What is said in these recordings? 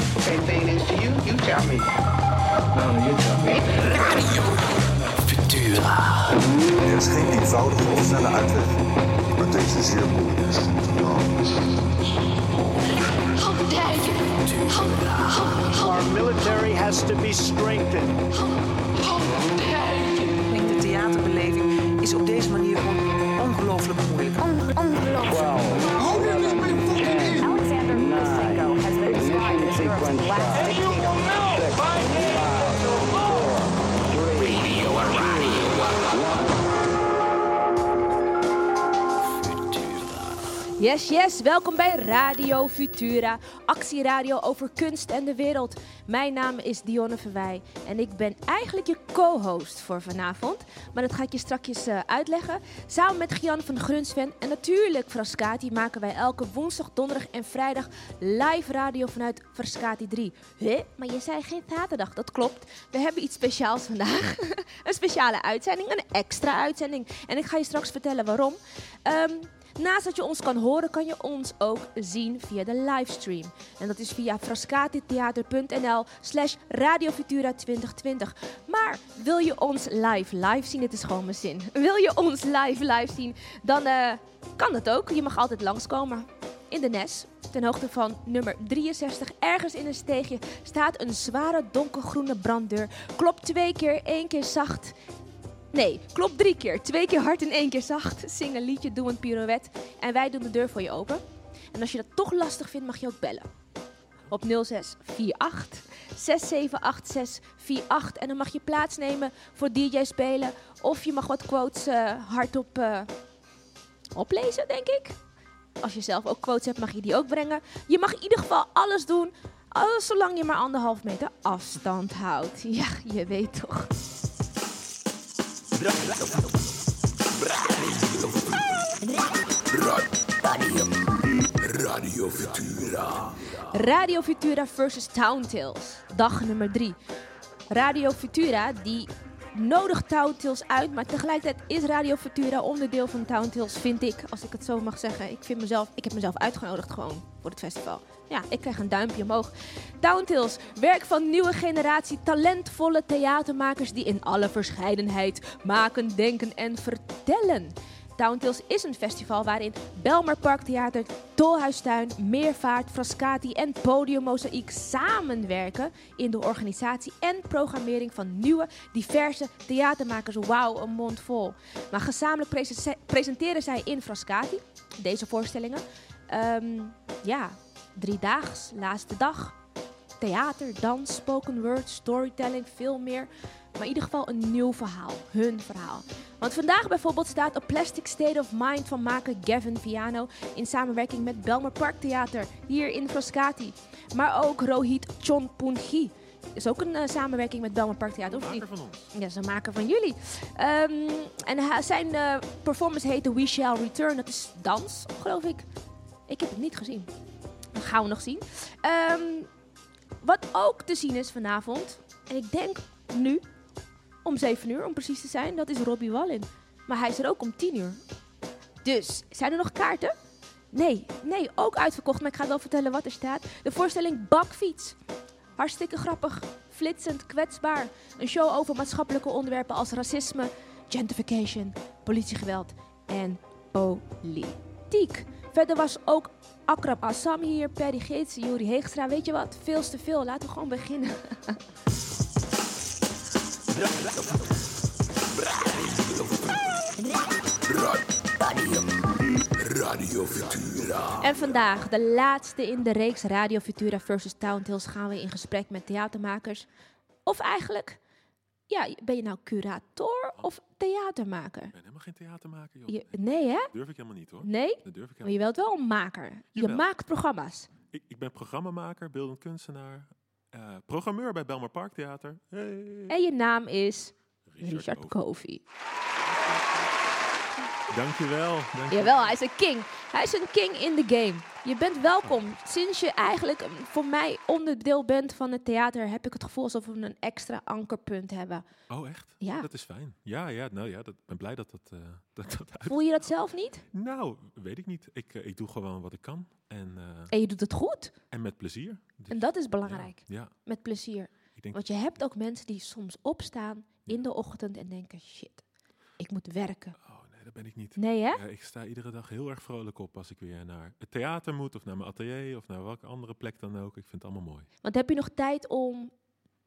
same thing is to you? You tell me. No, you tell me. Er is geen eenvoudige of snelle uitweg, maar deze zeer moeilijk is. Our military has to be strengthened. Ik denk de theaterbeleving is op deze manier gewoon ongelooflijk moeilijk. Alexander Yes, yes, welkom bij Radio Futura, actieradio over kunst en de wereld. Mijn naam is Dionne Verwij en ik ben eigenlijk je co-host voor vanavond. Maar dat ga ik je strakjes eh, uitleggen. Samen met Gian van Grunsven en natuurlijk Frascati maken wij elke woensdag, donderdag en vrijdag live radio vanuit Frascati 3. Hé, maar je zei geen zaterdag, dat klopt. We hebben iets speciaals vandaag. een speciale uitzending, een extra uitzending. En ik ga je straks vertellen waarom. Ehm, Naast dat je ons kan horen, kan je ons ook zien via de livestream. En dat is via frascatitheater.nl slash radiofutura 2020. Maar wil je ons live live zien? Dit is gewoon mijn zin. Wil je ons live live zien? Dan eh, kan dat ook. Je mag altijd langskomen. In de Nes, ten hoogte van nummer 63, ergens in een steegje, staat een zware donkergroene branddeur. Klopt twee keer, één keer zacht Nee, klopt drie keer. Twee keer hard en één keer zacht. Zing een liedje, doe een pirouette. En wij doen de deur voor je open. En als je dat toch lastig vindt, mag je ook bellen. Op 0648 678648. En dan mag je plaatsnemen voor DJ spelen. Of je mag wat quotes eh, hardop eh, oplezen, denk ik. Als je zelf ook quotes hebt, mag je die ook brengen. Je mag in ieder geval alles doen. Alles zolang je maar anderhalf meter afstand houdt. Ja, je weet toch. Radio Futura. Radio Futura versus Town Tales. Dag nummer 3. Radio Futura die nodigt Town Tales uit, maar tegelijkertijd is Radio Futura onderdeel van Town Tales, vind ik, als ik het zo mag zeggen. Ik, vind mezelf, ik heb mezelf uitgenodigd gewoon voor het festival. Ja, ik krijg een duimpje omhoog. Town Tales, werk van nieuwe generatie talentvolle theatermakers die in alle verscheidenheid maken, denken en vertellen. Town Tales is een festival waarin Belmer Parktheater, Tolhuistuin, Meervaart, Frascati en Podium Mozaïek samenwerken in de organisatie en programmering van nieuwe, diverse theatermakers. Wauw, een mond vol. Maar gezamenlijk prese- presenteren zij in Frascati deze voorstellingen. Ehm, ja, driedaags, laatste dag. Theater, dans, spoken word, storytelling, veel meer. Maar in ieder geval een nieuw verhaal. Hun verhaal. Want vandaag bijvoorbeeld staat A Plastic State of Mind van maker Gavin Viano in samenwerking met Belmer Park Theater hier in Frascati. Maar ook Rohit Chonpungi. Is ook een eh, samenwerking met Belmer Park Theater, of niet? van ons. Ja, ze maken van jullie. Ehm, en zijn eh, performance heette We Shall Return. Dat is dans, geloof ik. Ik heb het niet gezien. Dat gaan we nog zien. Ehm, wat ook te zien is vanavond, en ik denk nu, om 7 uur om precies te zijn, dat is Robbie Wallin. Maar hij is er ook om 10 uur. Dus, zijn er nog kaarten? Nee, nee, ook uitverkocht, maar ik ga wel vertellen wat er staat. De voorstelling Bakfiets. Hartstikke grappig, flitsend, kwetsbaar. Een show over maatschappelijke onderwerpen als racisme, gentrification, politiegeweld en politiek. Verder was ook Akram Assam hier, Perry Geets, Juri Heegstra. Weet je wat? Veel te veel. Laten we gewoon beginnen. Radio Futura. En vandaag, de laatste in de reeks Radio Futura versus Town Tales, gaan we in gesprek met theatermakers. Of eigenlijk, ja, ben je nou curator of theatermaker? Ik ben helemaal geen theatermaker, joh. Je, nee, hè? Dat durf ik helemaal niet, hoor. Nee? Dat durf ik Maar helemaal je bent wel een maker. Je maakt programma's. Ik, ik ben programmamaker, beeldend kunstenaar, eh, programmeur bij Belmar Park Theater. Hey. En je naam is Richard Richard. Kofi. Dankjewel. dankjewel. Jawel, hij is een king. Hij is een king in the game. Je bent welkom. Sinds je eigenlijk eh, voor mij onderdeel bent van het theater, heb ik het gevoel alsof we een extra ankerpunt hebben. Oh, echt? Ja. Dat is fijn. Ja, ja, nou ja, ik ben blij dat dat, eh, dat, dat uit... Voel je dat zelf niet? Nou, weet ik niet. Ik, eh, ik doe gewoon wat ik kan. En, eh, En je doet het goed. en met plezier. Dus, En dat is belangrijk. Ja, Met plezier. Want je hebt ook mensen die soms opstaan in de ochtend en denken: shit, ik moet werken. Nee, dat ben ik niet. Nee, hè? Ja, ik sta iedere dag heel erg vrolijk op als ik weer naar het theater moet of naar mijn atelier of naar welke andere plek dan ook. Ik vind het allemaal mooi. Want heb je nog tijd om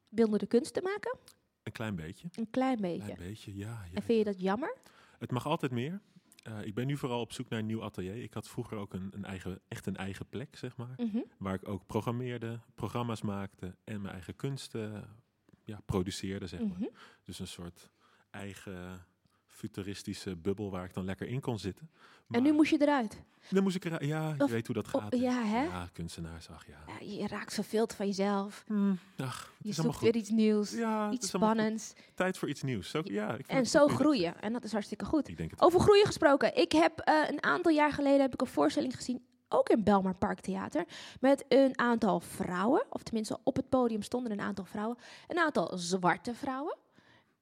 beeldende kunst te maken? Een klein beetje. Een klein Een beetje. klein beetje, ja. ja En vind je dat jammer? Het mag altijd meer. Eh, ik ben nu vooral op zoek naar een nieuw atelier. Ik had vroeger ook een, een eigen, echt een eigen plek, zeg maar. Mhm. Waar ik ook programmeerde, programma's maakte en mijn eigen kunsten ja, produceerde, zeg maar. Mhm. Dus een soort eigen futuristische bubbel waar ik dan lekker in kon zitten. En nu moest je eruit. dan moest ik er, ja, je Of- weet hoe dat gaat. ja, hè? Ja, kunstenaars, ach ja. Ja, je raakt verveeld van jezelf. Hmm, ach, Je zoekt weer iets nieuws, Ja, iets spannends. Tijd voor iets nieuws. Zo, ja, ik vind En zo groeien. En dat is hartstikke goed. Ik denk het. Over groeien gesproken. Ik heb eh, een aantal jaar geleden heb ik een voorstelling gezien, ook in Belmar Park Theater, met een aantal vrouwen, of tenminste op het podium stonden een aantal vrouwen, een aantal zwarte vrouwen,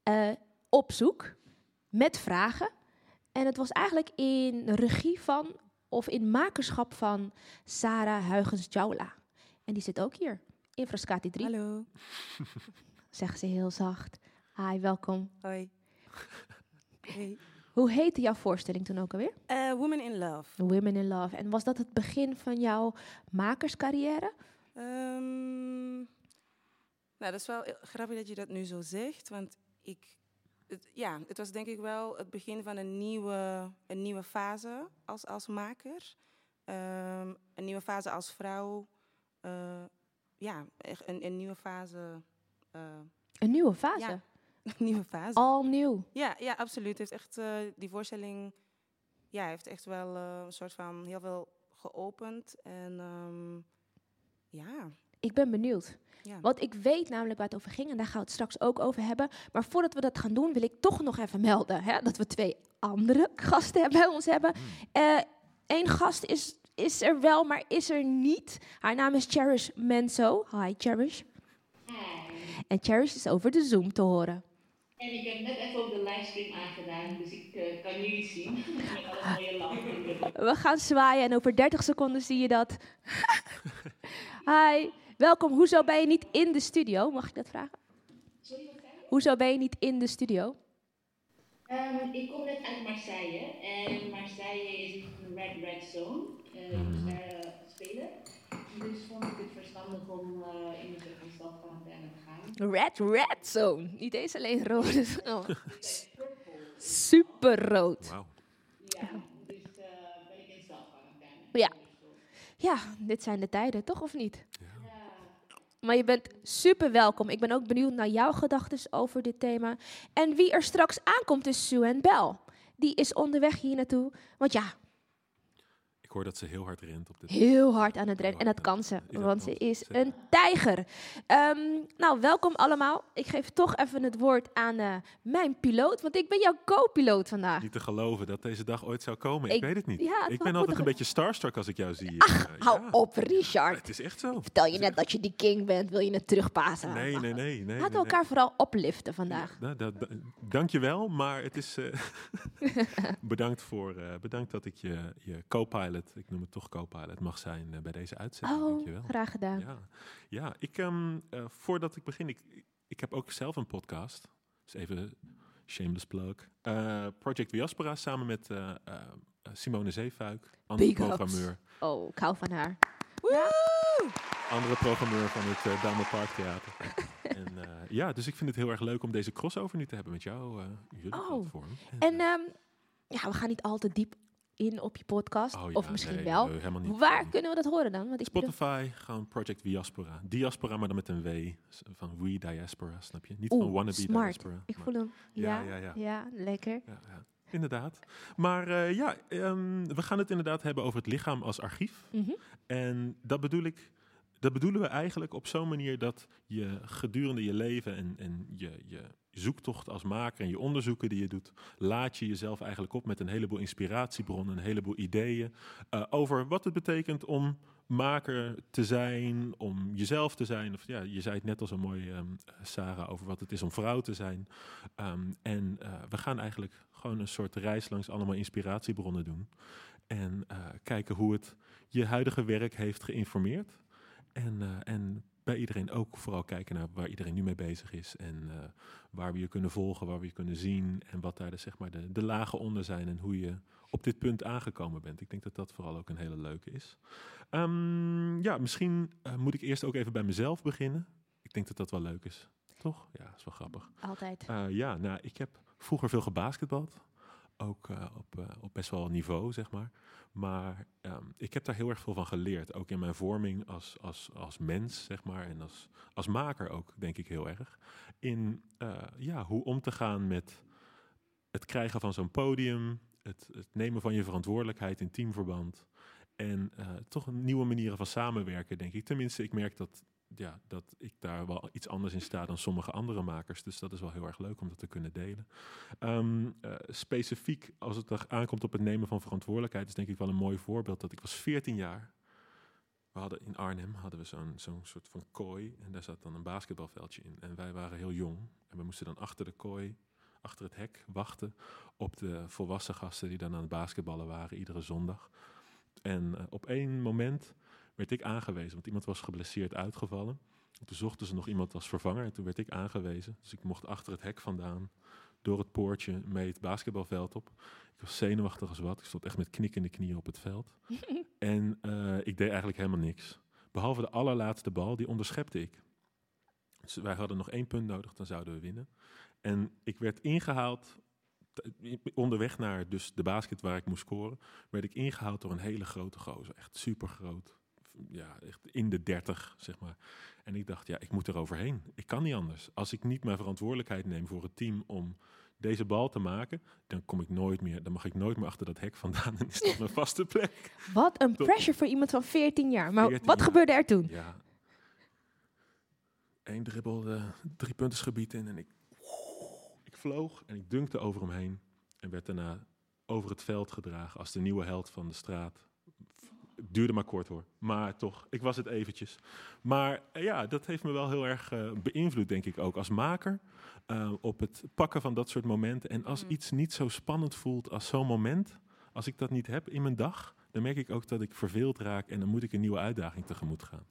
eh, op zoek met vragen. En het was eigenlijk in regie van, of in makerschap van Sarah Huygens-Jaula. En die zit ook hier, in Frascati 3, Hallo. zeggen ze heel zacht. Hi, welkom. Hoi. Hey. Hoe heette jouw voorstelling toen ook alweer? Eh, Women in Love. Women in Love. En was dat het begin van jouw makerscarrière? Ehm, nou, dat is wel grappig dat je dat nu zo zegt, want ik, het, ja, het was denk ik wel het begin van een nieuwe, een nieuwe fase als, als maker. Ehm, een nieuwe fase als vrouw. Eh, ja, echt een, een nieuwe fase. eh, Een nieuwe fase. ja, een nieuwe fase. Al nieuw. Ja, ja, absoluut. Heeft echt, eh, die voorstelling ja, heeft echt wel een soort van heel veel geopend. En ehm, ja, Ik ben benieuwd. ja. Want ik weet namelijk waar het over ging en daar gaan we het straks ook over hebben. Maar voordat we dat gaan doen, wil ik toch nog even melden hè, dat we twee andere gasten bij ons hebben. Eén gast is, is er wel, maar is er niet. Haar naam is Cherish Menso. Hi Cherish. En Cherish is over de Zoom te horen. En ik heb net even ook de livestream aangedaan, dus ik eh, kan jullie zien. We gaan zwaaien en over 30 seconden zie je dat. Hi, welkom. Hoezo ben je niet in de studio? Mag ik dat vragen? Sorry, wat? Hoezo ben je niet in de studio? Ehm, ik kom net uit Marseille en Marseille is een red red zone. eh dus daar eh, spelen. Dus vond ik het verstandig om eh, in de zelfquarantaine te gaan. Red Red Zone. Niet eens alleen rood. Oh. Super rood. Ja, dus eh, ben ik in zelfquarantaine. Ja. Ja, dit zijn de tijden, toch of niet? Maar je bent super welkom. Ik ben ook benieuwd naar jouw gedachten over dit thema. En wie er straks aankomt is Sue en Bel. Die is onderweg hier naartoe. Want ja, hoor dat ze heel hard rent op dit. heel hard aan het rennen. En dat kan ze, want ze is een tijger. Ehm, nou, welkom allemaal. Ik geef toch even het woord aan eh, mijn piloot, want ik ben jouw co-piloot vandaag. Niet te geloven dat deze dag ooit zou komen. Ik, Ik- weet het niet. ja, het ik ben altijd een beetje starstruck als ik jou zie. Ach, Eh, hou ja. op, Richard. Het is echt zo. Vertel je net dat je die king bent, wil je het terugpassen? Nee, nee, nee. nee, nee Laten we nee. elkaar vooral opliften vandaag. Nou, dat- dank je wel, maar het is. eh, bedankt, voor, eh, bedankt dat ik je, je co-pilot, ik noem het toch co-pilot, mag zijn eh, bij deze uitzending. Oh, dank je wel. graag gedaan. Ja, ja ik, ehm, eh, voordat ik begin, ik, ik heb ook zelf een podcast. Dus even shameless plug. Eh, Project Diaspora samen met eh, eh, Simone Zeefuik, andere Big ups. programmeur. Oh, ik hou van haar. Andere programmeur van het uh, Dame Park Theater. en eh, ja, dus ik vind het heel erg leuk om deze crossover nu te hebben met jou, eh jullie Oh. platform. En ehm, ja, we gaan niet al te diep in op je podcast. Oh ja, of misschien nee, wel. nee, helemaal niet. Waar kunnen we dat horen dan? Want ik Spotify, gewoon Project Diaspora. Diaspora, maar dan met een W. Van We Diaspora, snap je? Niet Oeh, van Wannabe smart. Diaspora. Ik voel hem. Ja, Ja, ja, ja, ja. lekker. Ja, ja, inderdaad. Maar eh, ja, ehm, we gaan het inderdaad hebben over het lichaam als archief. Mhm. En dat bedoel ik. Dat bedoelen we eigenlijk op zo'n manier dat je gedurende je leven en, en je, je, zoektocht als maker en je onderzoeken die je doet, laat je jezelf eigenlijk op met een heleboel inspiratiebronnen, een heleboel ideeën eh, over wat het betekent om maker te zijn, om jezelf te zijn. Of ja, je zei het net al zo mooi, ehm, Sarah, over wat het is om vrouw te zijn. Ehm, en eh, we gaan eigenlijk gewoon een soort reis langs allemaal inspiratiebronnen doen. En eh, kijken hoe het je huidige werk heeft geïnformeerd. En, en bij iedereen ook vooral kijken naar waar iedereen nu mee bezig is. En eh, waar we je kunnen volgen, waar we je kunnen zien. En wat daar de, zeg maar de, de lagen onder zijn. En hoe je op dit punt aangekomen bent. Ik denk dat dat vooral ook een hele leuke is. Ehm, ja, misschien eh, moet ik eerst ook even bij mezelf beginnen. Ik denk dat dat wel leuk is. Toch? Ja, dat is wel grappig. Altijd. Eh, ja, nou, ik heb vroeger veel gebasketbald. Ook eh, op, eh, op best wel niveau, zeg maar. Maar ehm, ik heb daar heel erg veel van geleerd. Ook in mijn vorming als, als, als mens, zeg maar. En als, als maker ook, denk ik heel erg. In eh, ja, hoe om te gaan met het krijgen van zo'n podium. Het, het nemen van je verantwoordelijkheid in teamverband. En toch nieuwe manieren van samenwerken, denk ik. Tenminste, ik merk dat, ja, dat ik daar wel iets anders in sta dan sommige andere makers. Dus dat is wel heel erg leuk om dat te kunnen delen. Ehm, eh, specifiek als het aankomt op het nemen van verantwoordelijkheid, is denk ik wel een mooi voorbeeld. Dat ik was 14 jaar. We hadden in Arnhem hadden we zo'n zo'n soort van kooi. En daar zat dan een basketbalveldje in. En wij waren heel jong. En we moesten dan achter de kooi, achter het hek, wachten op de volwassen gasten die dan aan het basketballen waren iedere zondag. En eh, op één moment werd ik aangewezen, want iemand was geblesseerd uitgevallen. En toen zochten ze nog iemand als vervanger en toen werd ik aangewezen. Dus ik mocht achter het hek vandaan, door het poortje, mee het basketbalveld op. Ik was zenuwachtig als wat. Ik stond echt met knikkende knieën op het veld. en eh, ik deed eigenlijk helemaal niks. Behalve de allerlaatste bal, die onderschepte ik. Dus wij hadden nog één punt nodig, dan zouden we winnen. En ik werd ingehaald onderweg naar dus de basket waar ik moest scoren, werd ik ingehaald door een hele grote gozer. Echt super groot. Ja, echt in de 30, zeg maar. En ik dacht, ja, ik moet er overheen. Ik kan niet anders. Als ik niet mijn verantwoordelijkheid neem voor het team om deze bal te maken, dan kom ik nooit meer, dan mag ik nooit meer achter dat hek vandaan en is dat mijn vaste plek. Wat een pressure voor iemand van 14 jaar. Maar 14 wat jaar. gebeurde er toen? Ja. Eén dribbel, eh, drie puntersgebied in en ik, ik vloog en ik dunkte over hem heen en werd daarna over het veld gedragen als de nieuwe held van de straat. Het duurde maar kort hoor, maar toch, ik was het eventjes. Maar eh, ja, dat heeft me wel heel erg eh, beïnvloed, denk ik ook als maker. eh, op het pakken van dat soort momenten. En als iets niet zo spannend voelt als zo'n moment, als ik dat niet heb in mijn dag, dan merk ik ook dat ik verveeld raak en dan moet ik een nieuwe uitdaging tegemoet gaan.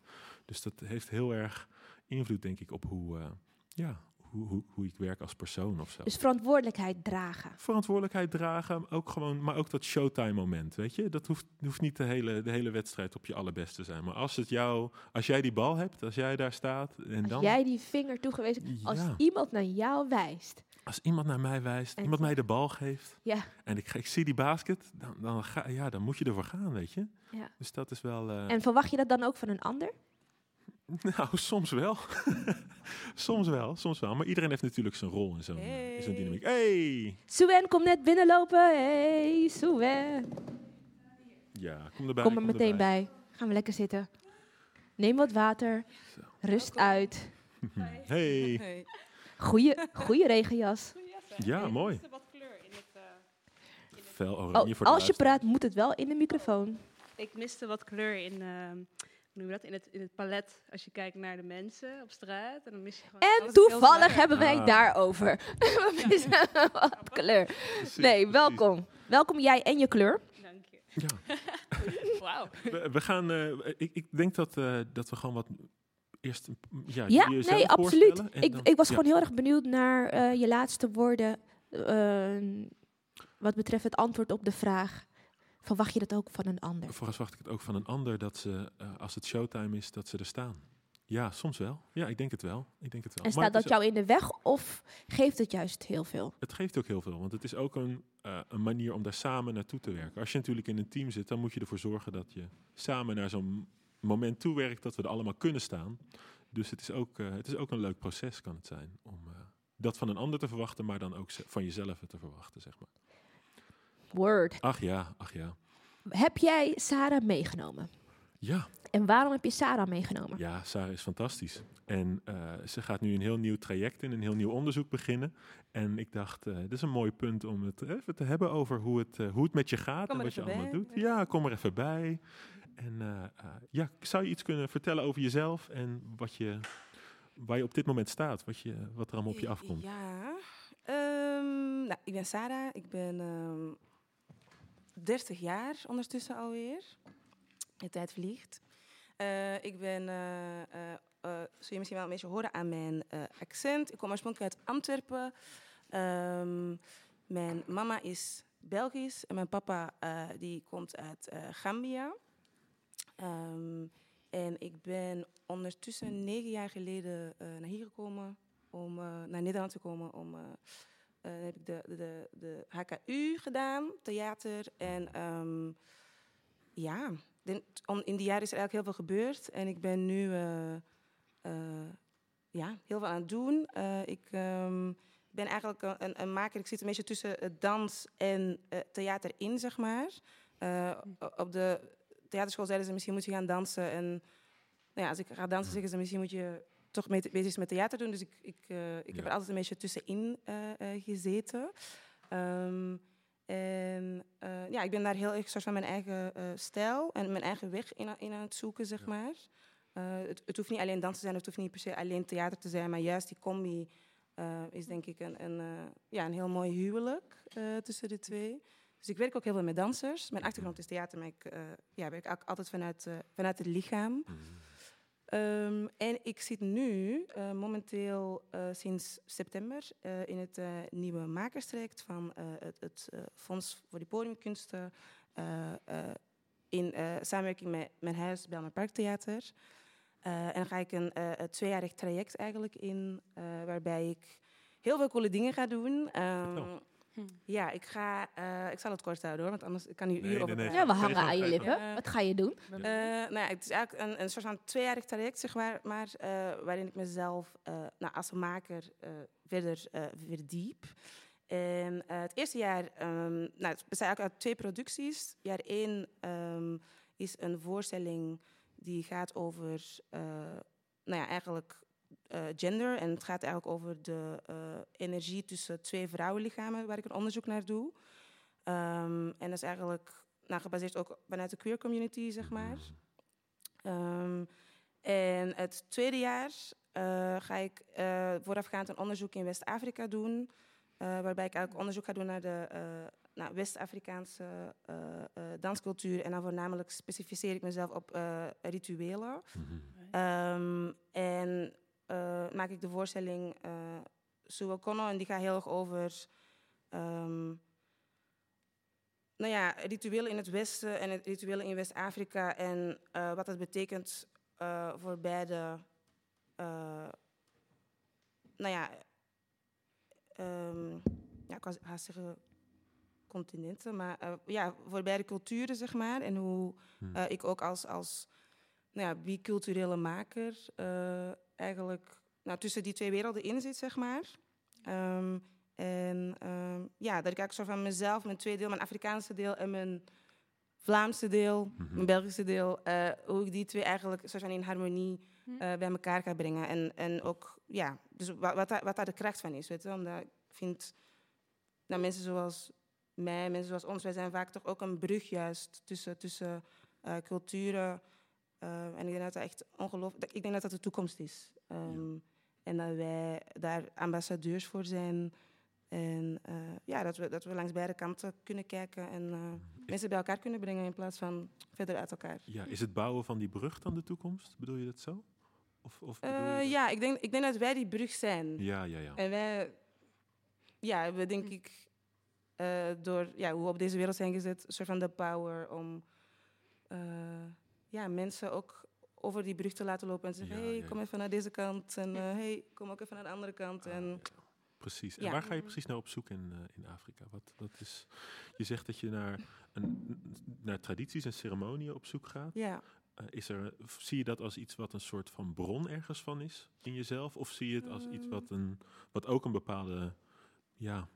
Dus dat heeft heel erg invloed, denk ik, op hoe, ja, hoe, hoe, hoe ik werk als persoon of zo. Dus verantwoordelijkheid dragen. Verantwoordelijkheid dragen, maar ook, gewoon, maar ook dat showtime moment, weet je. Dat hoeft, hoeft niet de hele, de hele wedstrijd op je allerbest te zijn. Maar als, het jou, als jij die bal hebt, als jij daar staat... En Als dan, jij die vinger toegewezen, als iemand naar jou wijst. als iemand naar mij wijst, En iemand mij de bal geeft... Ja, en ik, ik zie die basket, dan, dan, ga, ja, dan moet je ervoor gaan, weet je. ja. Dus dat is wel... eh, En verwacht je dat dan ook van een ander? Nou, soms wel. soms wel, soms wel. Maar iedereen heeft natuurlijk zijn rol in zo'n in Hey. dynamiek. Hey! Suen, kom net binnenlopen. Hey, Suen. Ja, kom erbij. Kom er meteen bij. Gaan we lekker zitten. Neem wat water. Rust uit. Hey! Hey. Goeie, goeie regenjas. Ja, mooi. wat kleur in het... eh, Fel oranje Oh, voor de als je praat, moet het wel in de microfoon. ik miste wat kleur in, ehm, noem je dat? In, het, in het palet. Als je kijkt naar de mensen op straat. En dan mis je gewoon En toevallig hebben wij Ah. daarover. We missen wat kleur. Precies, Nee, precies. welkom. Welkom jij en je kleur. Dank je. Ja. Wauw. We, we gaan, eh, ik, ik denk dat, eh, dat we gewoon wat eerst... Ja, Ja, nee, absoluut. Ik, dan- ik was ja. gewoon heel erg benieuwd naar eh, je laatste woorden. eh, wat betreft het antwoord op de vraag. Verwacht je dat ook van een ander? Verwacht ik het ook van een ander dat ze, eh, als het showtime is, dat ze er staan. Ja, soms wel. Ja, ik denk het wel. Ik denk het wel. En staat dat jou in de weg of geeft het juist heel veel? Het geeft ook heel veel, want het is ook een, eh, een manier om daar samen naartoe te werken. Als je natuurlijk in een team zit, dan moet je ervoor zorgen dat je samen naar zo'n moment toe werkt dat we er allemaal kunnen staan. Dus het is ook, eh, het is ook een leuk proces, kan het zijn, om dat van een ander te verwachten, maar dan ook van jezelf te verwachten, zeg maar. Word. Ach ja, ach ja. Heb jij Sarah meegenomen? Ja. En waarom heb je Sarah meegenomen? Ja, Sarah is fantastisch. En uh, ze gaat nu een heel nieuw traject in, een heel nieuw onderzoek beginnen. En ik dacht, uh, dit is een mooi punt om het even te hebben over hoe het, uh, hoe het met je gaat Kom en wat je allemaal bij. doet. Ja, kom er even bij. En ja, zou je iets kunnen vertellen over jezelf en wat je, waar je op dit moment staat, wat, je, wat er allemaal op je afkomt? Ja, um, nou, ik ben Sarah. Ik ben um, 30 jaar ondertussen alweer. De tijd vliegt. Uh, ik ben, uh, uh, zul je misschien wel een beetje horen aan mijn accent. Ik kom oorspronkelijk uit Antwerpen. Um, mijn mama is Belgisch en mijn papa die komt uit Gambia. Um, en ik ben ondertussen negen jaar geleden naar hier gekomen, om naar Nederland te komen. Om, heb ik de, de, de HKU gedaan, theater. En um, ja, in die jaren is er eigenlijk heel veel gebeurd. En ik ben nu uh, uh, ja, heel veel aan het doen. Ik um, ben eigenlijk een, een, maker. Ik zit een beetje tussen dans en theater in, zeg maar. op de theaterschool zeiden ze, misschien moet je gaan dansen. En nou ja, als ik ga dansen, zeggen ze, misschien moet je toch mee, bezig met theater doen. Dus ik, ik, ik ja. heb er altijd een beetje tussenin gezeten. Um, en ja, ik ben daar heel erg soort van mijn eigen stijl en mijn eigen weg in, in aan het zoeken, zeg ja. maar. Het, het, hoeft niet alleen dans te zijn, het hoeft niet per se alleen theater te zijn, maar juist die combi is denk ik een, een, ja, een heel mooi huwelijk tussen de twee. Dus ik werk ook heel veel met dansers. Mijn achtergrond is theater, maar ik ja, werk ook altijd vanuit, vanuit het lichaam. Mm. Um, en ik zit nu uh, momenteel uh, sinds september uh, in het nieuwe makerstraject van het, het Fonds voor de Podiumkunsten in samenwerking met mijn huis Belmer Parktheater. en dan ga ik een, tweejarig traject eigenlijk in, waarbij ik heel veel coole dingen ga doen. Um, Hm. Ja, ik, ga, uh, ik zal het kort houden hoor, want anders kan u uren over nee, nee, Ja, we hangen aan je lippen. Uh, Wat ga je doen? Uh, nou ja, het is eigenlijk een, een soort van tweejarig traject, zeg maar, maar waarin ik mezelf nou, als maker verder verdiep. En het eerste jaar, um, nou, het bestaat eigenlijk uit twee producties. Jaar één um, is een voorstelling die gaat over, nou ja, eigenlijk uh, gender. En het gaat eigenlijk over de uh, energie tussen twee vrouwenlichamen, waar ik een onderzoek naar doe. Um, en dat is eigenlijk nou, gebaseerd ook vanuit de queer community, zeg maar. Um, en het tweede jaar uh, ga ik voorafgaand een onderzoek in West-Afrika doen. waarbij ik eigenlijk onderzoek ga doen naar de nou, West-Afrikaanse danscultuur. En dan voornamelijk specificeer ik mezelf op rituelen. Mm-hmm. Um, en maak ik de voorstelling uh, Sue O'Connor en die gaat heel erg over um, nou ja, rituelen in het Westen en het rituelen in West-Afrika en uh, wat dat betekent voor beide, nou ja, um, ja, ik ga zeggen continenten, maar ja, voor beide culturen zeg maar en hoe hmm. ik ook als, als nou ja, biculturele maker eigenlijk nou, tussen die twee werelden in zit, zeg maar. Um, en um, ja, dat ik eigenlijk zo van mezelf, mijn twee deel, mijn Afrikaanse deel en mijn Vlaamse deel, mm -hmm. mijn Belgische deel, uh, hoe ik die twee eigenlijk soort van in harmonie uh, bij elkaar ga brengen. En, en ook, ja, dus wat, wat, daar, wat daar de kracht van is, weet je Omdat ik vind, nou, mensen zoals mij, mensen zoals ons, wij zijn vaak toch ook een brug juist tussen, tussen uh, culturen. Uh, en ik denk dat dat echt ongelooflijk... Ik denk dat dat de toekomst is. Um, ja. En dat wij daar ambassadeurs voor zijn. En uh, ja, dat we, dat we langs beide kanten kunnen kijken en uh, mensen bij elkaar kunnen brengen in plaats van verder uit elkaar. Ja, is het bouwen van die brug dan de toekomst? Bedoel je dat zo? Of, of uh, ja, ik denk, ik denk dat wij die brug zijn. Ja, ja, ja. En wij, ja, we denk ik, door ja, hoe we op deze wereld zijn gezet, een soort van de power om ja, mensen ook over die brug te laten lopen en zeggen: ja, hey, ja, kom even naar deze kant. En uh, hey, kom ook even naar de andere kant. Ah, en, precies. En waar ga je precies naar op zoek in, uh, in Afrika? Wat, wat is, je zegt dat je naar, een, naar tradities en ceremonieën op zoek gaat. Ja. Uh, is er, zie je dat als iets wat een soort van bron ergens van is in jezelf? Of zie je het als iets wat, een, wat ook een bepaalde ja,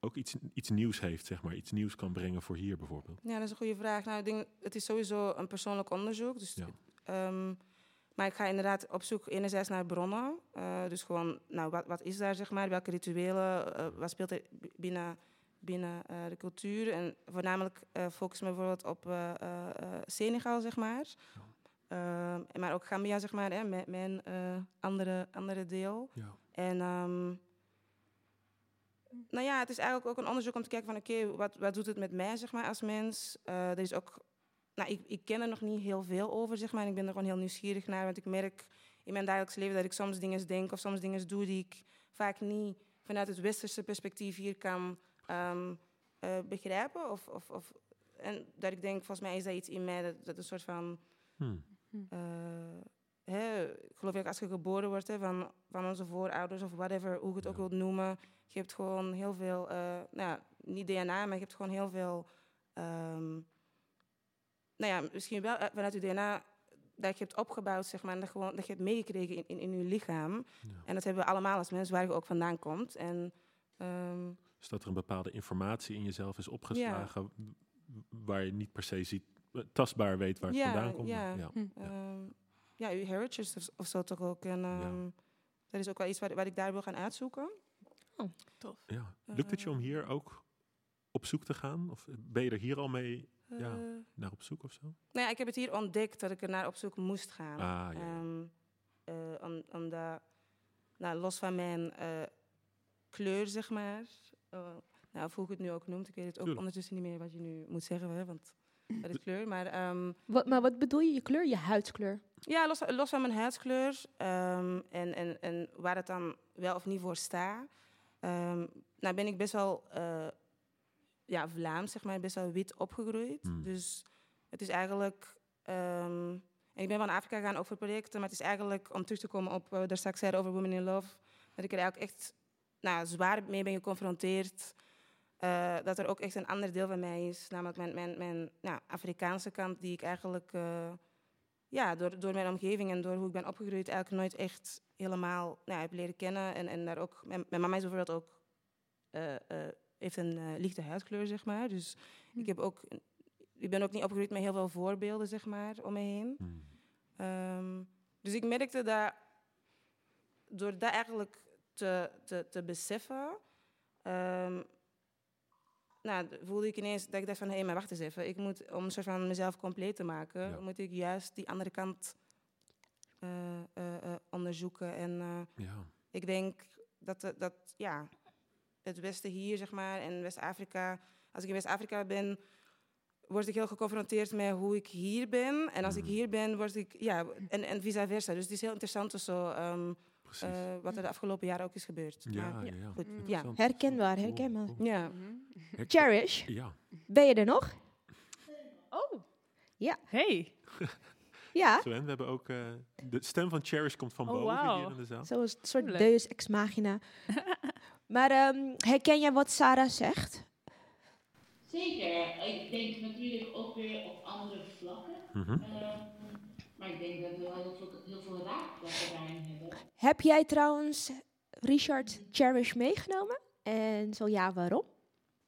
ook iets, iets nieuws heeft, zeg maar. Iets nieuws kan brengen voor hier bijvoorbeeld. Ja, dat is een goede vraag. Nou, ik denk, het is sowieso een persoonlijk onderzoek. Dus, ehm, maar ik ga inderdaad op zoek enerzijds naar bronnen. Eh, dus gewoon, nou, wat, wat is daar, zeg maar? Welke rituelen, eh, wat speelt er binnen, binnen eh, de cultuur? En voornamelijk focus me bijvoorbeeld op Senegal, zeg maar. Ehm, maar ook Gambia, zeg maar, hè, mijn, mijn andere, andere deel. Ja. En ehm, nou ja, het is eigenlijk ook een onderzoek om te kijken van oké, wat, wat doet het met mij zeg maar, als mens? Er is ook, nou, ik, ik ken er nog niet heel veel over, zeg maar. En ik ben er gewoon heel nieuwsgierig naar, want ik merk in mijn dagelijks leven dat ik soms dingen denk of soms dingen doe die ik vaak niet vanuit het westerse perspectief hier kan ehm, eh, begrijpen. Of, of, of, en dat ik denk, volgens mij is dat iets in mij dat, dat een soort van... Hmm. eh, hè, ik geloof dat als je geboren wordt hè, van, van onze voorouders of whatever, hoe je het ook wilt noemen, je hebt gewoon heel veel, eh, nou ja, niet DNA, maar je hebt gewoon heel veel, ehm, nou ja, misschien wel eh, vanuit je DNA dat je hebt opgebouwd, zeg maar, en dat, gewoon, dat je hebt meegekregen in, in, in je lichaam. En dat hebben we allemaal als mensen, waar je ook vandaan komt. En, ehm, Dus dat er een bepaalde informatie in jezelf is opgeslagen... waar je niet per se ziet, eh, tastbaar weet waar het vandaan komt. Ja, maar- ja. Ehm, ja, uw heritage of, of zo toch ook. En ehm, dat is ook wel iets wat, wat ik daar wil gaan uitzoeken. Oh, tof. Ja. Lukt het je om hier ook op zoek te gaan? Of ben je er hier al mee ja, Eh. naar op zoek of zo? Nou ja, ik heb het hier ontdekt dat ik er naar op zoek moest gaan. Ah, ja. Ehm, eh, om, omdat, nou, los van mijn eh, kleur, zeg maar. eh, nou, of hoe ik het nu ook noemt. Ik weet het ook Tuurlijk. ondertussen niet meer wat je nu moet zeggen, hè, want dat is kleur. Maar, ehm, Wat, maar wat bedoel je? Je kleur? Je huidskleur? ja, los, los van mijn huidskleur ehm, en, en, en waar het dan wel of niet voor staat. ehm, nou ben ik best wel eh, ja, Vlaams, zeg maar, best wel wit opgegroeid. Dus het is eigenlijk... ehm, en ik ben van Afrika gegaan ook voor projecten, maar het is eigenlijk om terug te komen op wat we daar straks zeiden over Women in Love, dat ik er eigenlijk echt nou, zwaar mee ben geconfronteerd. Eh, dat er ook echt een ander deel van mij is, namelijk mijn, mijn, mijn nou, Afrikaanse kant, die ik eigenlijk eh, ja, door, door mijn omgeving en door hoe ik ben opgegroeid eigenlijk nooit echt helemaal nou, heb leren kennen. En, en daar ook, mijn, mijn mama is bijvoorbeeld ook, eh, eh, heeft een eh, lichte huidkleur, zeg maar. Dus ik, heb ook, ik ben ook niet opgegroeid met heel veel voorbeelden, zeg maar, om me heen. Ehm, dus ik merkte dat door dat eigenlijk te, te, te beseffen, ehm, nou, voelde ik ineens dat ik dacht van, hé, maar wacht eens even. Ik moet, om een soort van mezelf compleet te maken, moet ik juist die andere kant eh, eh, eh, onderzoeken. En Ja. ik denk dat, dat ja, het Westen hier, zeg maar, en West-Afrika... Als ik in West-Afrika ben, word ik heel geconfronteerd met hoe ik hier ben. En als ik hier ben, word ik... Ja, en, en vice versa. Dus het is heel interessant of zo, eh, wat er de afgelopen jaren ook is gebeurd. Ja, Maar, ja, ja. Goed, ja. Herkenbaar, herkenbaar. Ja. Cherish, Ja. ben je er nog? Oh. Ja. Hey. Ja. Zo, en we hebben ook... eh, de stem van Cherish komt van Oh, boven hier in de zaal. Zoals een soort Leuk. deus ex machina. maar ehm, herken jij wat Sarah zegt? Zeker. Ik denk natuurlijk ook weer op andere vlakken. Mhm. Ehm, maar ik denk dat we wel heel veel, heel veel raakvlakken hebben. Heb jij trouwens Richard Cherish meegenomen? En zo ja, waarom?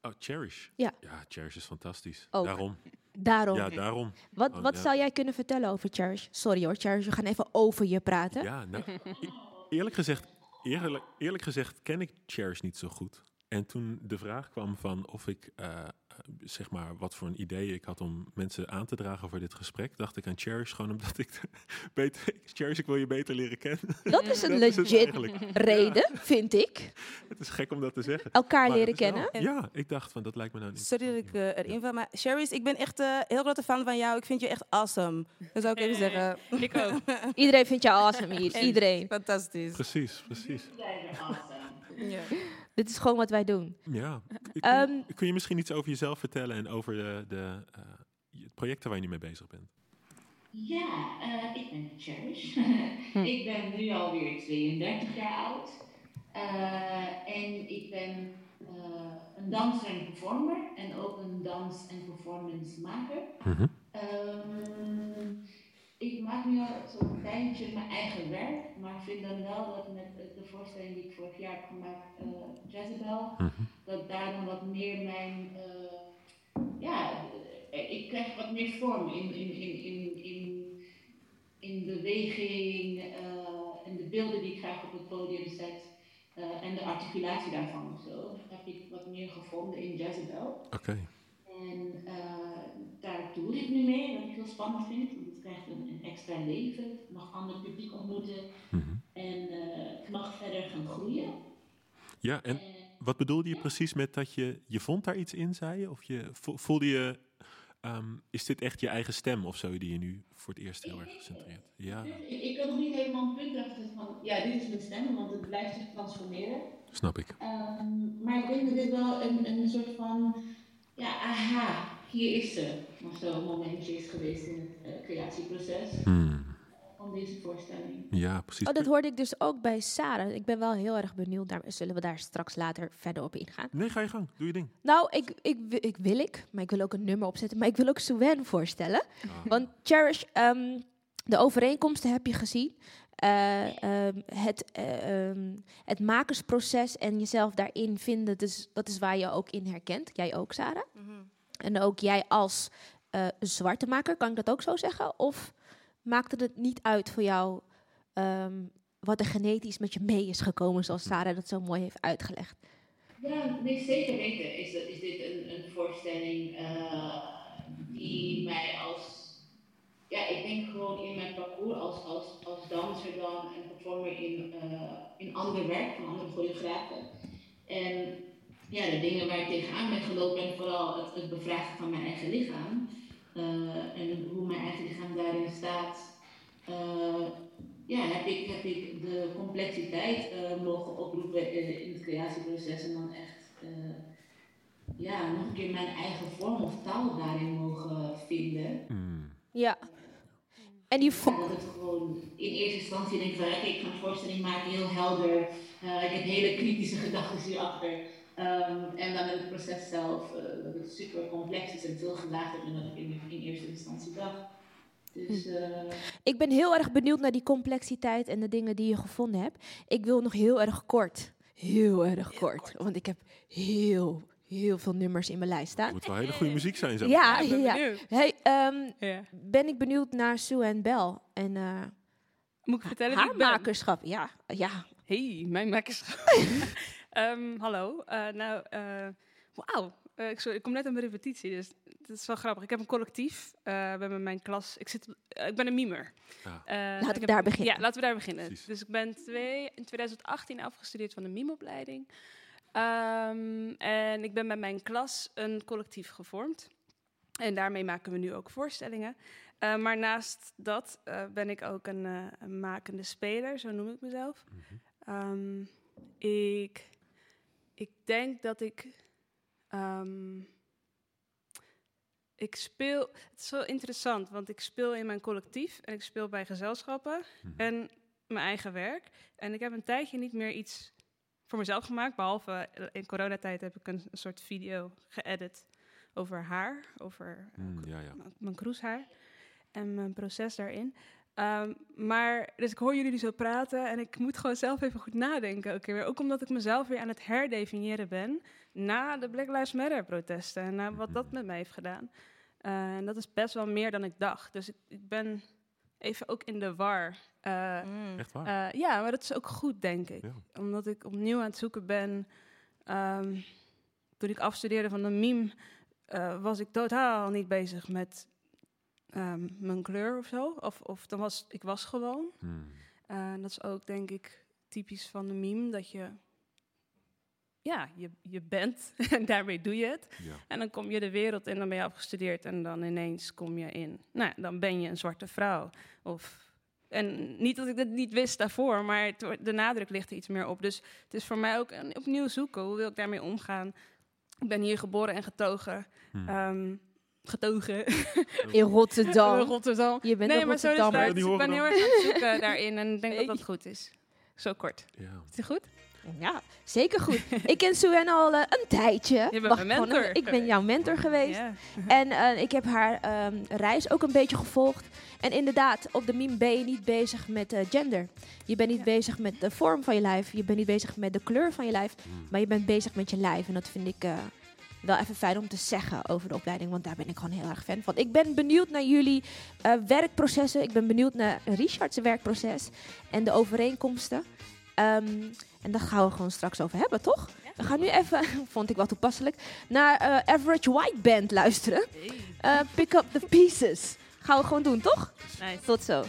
Oh, Cherish. Ja. Ja, Cherish is fantastisch. Ook. Daarom. Daarom. Ja, daarom. Wat, Oh, wat ja. zou jij kunnen vertellen over Cherish? Sorry hoor, Cherish, we gaan even over je praten. Ja, nou, e- eerlijk gezegd, eerlijk, eerlijk gezegd ken ik Cherish niet zo goed. En toen de vraag kwam van of ik, eh, eh, zeg maar, wat voor een idee ik had om mensen aan te dragen voor dit gesprek, dacht ik aan Cherish gewoon omdat ik beter, Cherish, ik wil je beter leren kennen. Dat is een legit reden, vind ik. Het is gek om dat te zeggen. Elkaar Maar leren wel- kennen. Ja, ik dacht van dat lijkt me nou niet. Sorry dat ik eh, erin val, maar Sherry's, ik ben echt een heel grote fan van jou. Ik vind je echt awesome. Dat zou ik even zeggen. Ik ook. Iedereen vindt jou awesome hier. Iedereen. Fantastisch. Precies, precies. Ja. Dit is gewoon wat wij doen. Ja. Kun, Ehm, kun je misschien iets over jezelf vertellen en over de, de eh, je- projecten waar je nu mee bezig bent? Ja, eh, ik ben Cherish. ik ben nu alweer 32 jaar oud. Eh, en ik ben eh, een danser en performer. En ook een dans- en performance maker. Ehm, ik maak nu al zo'n tijdje mijn eigen werk. Maar vind dan wel dat met de voorstelling die ik vorig jaar heb gemaakt, eh Jezebel, dat daarom wat meer mijn, eh, ja, eh, ik krijg wat meer vorm in, in, in, in, in, in beweging en de beelden die ik graag op het podium zet. en de articulatie daarvan of zo, heb ik wat meer gevonden in Jezebel. Oké. En daar doe ik nu mee, wat ik heel spannend vind. Want het krijgt een, een extra leven. Ik mag ander publiek ontmoeten. Mhm. En eh, ik mag verder gaan groeien. Ja, en wat bedoelde je precies met dat je, je vond daar iets in, zei je? Of je vo- voelde je, ehm, is dit echt je eigen stem of zo die je nu voor het eerst heel erg centreert? Ja, Dus ik, ik kan nog niet helemaal een punt achter van, ja, dit is mijn stem, want het blijft zich transformeren. snap ik. Ehm, maar ik denk dat dit wel een, een soort van, ja, aha, hier is ze. Of zo een momentje is geweest in het eh, creatieproces Hmm. Van deze voorstelling. Ja, precies. Oh, dat hoorde ik dus ook bij Sarah. Ik ben wel heel erg benieuwd. Daar zullen we daar straks later verder op ingaan. Nee, ga je gang. Doe je ding. Nou, ik, ik, ik wil ik, maar ik wil ook een nummer opzetten. Maar ik wil ook Suen voorstellen. Want Cherish, ehm, de overeenkomsten heb je gezien. Eh, ehm, het, eh, ehm, het makersproces en jezelf daarin vinden, dus dat is waar je ook in herkent. Jij ook, Sarah? En ook jij als eh, zwarte maker, kan ik dat ook zo zeggen? Of maakte het niet uit voor jou ehm, wat er genetisch met je mee is gekomen, zoals Sarah dat zo mooi heeft uitgelegd? Ja, nee, zeker weten is, dat, is dit een, een voorstelling eh, die mij als, ja, ik denk gewoon in mijn parcours als, als, als danser dan en performer in, eh, in ander werk van andere choreografen. En ja, de dingen waar ik tegenaan ben gelopen en vooral het, bevragen van mijn eigen lichaam en hoe mijn eigen lichaam daarin staat. eh, ja, heb ik, heb ik de complexiteit eh, mogen oproepen in, in het creatieproces en dan echt eh, ja, nog een keer mijn eigen vorm of taal daarin mogen vinden. Ja. En die Ja, dat het gewoon in eerste instantie denk ik van, oké, ik ga een voorstelling maken, heel helder. Eh, ik heb hele kritische gedachten hierachter. Ehm, en dan het proces zelf, eh, dat het super complex is en veel gelaagder dan dat ik in, in eerste instantie dacht. Dus eh, Ik ben heel erg benieuwd naar die complexiteit en de dingen die je gevonden hebt. Ik wil nog heel erg kort, heel erg kort, want ik heb heel, heel veel nummers in mijn lijst staan. Moet wel hele goede muziek zijn, zeg Ja, maar. ja. Hey, ehm, Ja. ben ik benieuwd naar Sue en Bell en eh, Moet ik vertellen haar ik ben? makerschap. Ja, ja. Hey, mijn makerschap. Ehm, hallo. Eh, nou, eh wauw. Eh, ik, sorry, ik kom net aan mijn repetitie, dus het is wel grappig. Ik heb een collectief. eh, we hebben mijn klas. Ik, zit, ik ben een mimer. Ja. Eh, Laten ik we heb- daar beginnen. Ja, laten we daar beginnen. Dus ik ben twee, in 2018 afgestudeerd van de mimeopleiding. Ehm, en ik ben met mijn klas een collectief gevormd. En daarmee maken we nu ook voorstellingen. Eh, maar naast dat eh, ben ik ook een, eh, een makende speler, zo noem ik mezelf. Ehm, ik, ik denk dat ik. ehm, ik speel. Het is wel interessant, want ik speel in mijn collectief en ik speel bij gezelschappen en mijn eigen werk. En ik heb een tijdje niet meer iets voor mezelf gemaakt, behalve eh, in coronatijd heb ik een, een soort video geëdit over haar, over Mm, ja, ja. mijn kroeshaar en mijn proces daarin. Ehm, maar, dus ik hoor jullie zo praten en ik moet gewoon zelf even goed nadenken. Ook, weer. ook omdat ik mezelf weer aan het herdefiniëren ben na de Black Lives Matter protesten en na wat dat met mij heeft gedaan. Eh, en dat is best wel meer dan ik dacht. Dus ik, ik ben even ook in de war. Eh, Echt waar? eh, ja, maar dat is ook goed, denk ik. Omdat ik opnieuw aan het zoeken ben. Ehm, toen ik afstudeerde van de meme, eh, was ik totaal niet bezig met ehm, mijn kleur of zo. Of, of dan was ik was gewoon. Hmm. Eh, dat is ook, denk ik, typisch van de meme, dat je... Ja, je, je bent en daarmee doe je het. Ja. En dan kom je de wereld in, dan ben je afgestudeerd en dan ineens kom je in. Nou, dan ben je een zwarte vrouw. Of, en niet dat ik dat niet wist daarvoor, maar de nadruk ligt er iets meer op. Dus het is voor mij ook een, opnieuw zoeken. Hoe wil ik daarmee omgaan? Ik ben hier geboren en getogen. Hmm. Ehm, getogen. In Rotterdam. In Rotterdam. Je bent nee, zo is. Die Ik ben heel erg aan het zoeken daarin en ik denk dat dat goed is. Zo kort. Ja. Is het goed? Ja, zeker goed. ik ken Suen al eh, een tijdje. bent Wacht, mijn mentor Ik ben jouw mentor geweest. En eh, ik heb haar ehm, reis ook een beetje gevolgd. En inderdaad, op de meme ben je niet bezig met eh, gender. Je bent niet bezig met de vorm van je lijf. Je bent niet bezig met de kleur van je lijf. Maar je bent bezig met je lijf. En dat vind ik eh, wel even fijn om te zeggen over de opleiding. Want daar ben ik gewoon heel erg fan van. Ik ben benieuwd naar jullie eh, werkprocessen. Ik ben benieuwd naar Richard's werkproces. En de overeenkomsten. Ehm, en daar gaan we gewoon straks over hebben, toch? We gaan nu even, vond ik wel toepasselijk, naar eh, Average White Band luisteren. Eh, pick up the pieces. Gaan we gewoon doen, toch? Nice. Tot zo.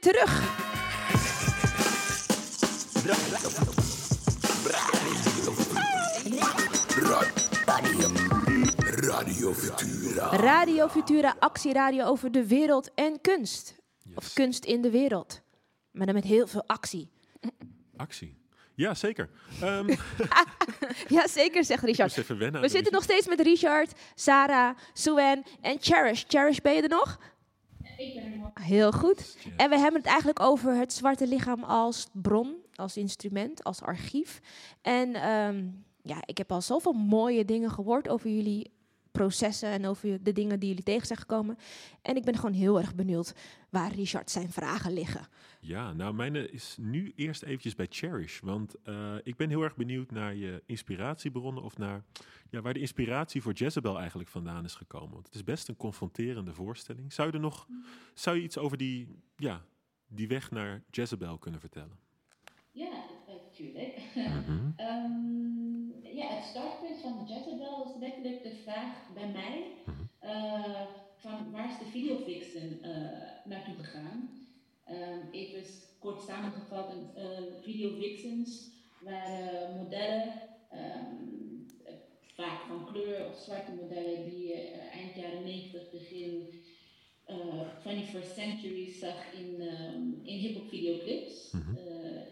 Terug. Radio Futura. Radio Futura, actieradio over de wereld en kunst. Of kunst in de wereld. Maar dan met heel veel actie. Actie. Ja, zeker. Ehm, Ja, zeker, zegt Richard. We zitten nog steeds met Richard, Sarah, Suen en Cherish. Cherish, ben je er nog? Ik ben nog. Heel goed. En we hebben het eigenlijk over het zwarte lichaam als bron, als instrument, als archief. En ehm, ja, ik heb al zoveel mooie dingen gehoord over jullie processen en over de dingen die jullie tegen zijn gekomen. En ik ben gewoon heel erg benieuwd waar Richard zijn vragen liggen. Ja, nou, mijn is nu eerst eventjes bij Cherish. Want eh, ik ben heel erg benieuwd naar je inspiratiebronnen of naar ja, waar de inspiratie voor Jezebel eigenlijk vandaan is gekomen. Want het is best een confronterende voorstelling. Zou je er nog zou je iets over die, ja, die weg naar Jezebel kunnen vertellen? Ja, natuurlijk. Mhm. Ehm, ja, het startpunt van Jezebel was letterlijk de vraag bij mij: eh, van waar is de videovixen uh, naartoe gegaan? Um, even kort samengevat, uh, videovixens waren modellen, um, vaak van kleur of zwarte modellen, die je eind jaren 90, begin 21st century zag in, um, in hip-hop videoclips. Mm -hmm.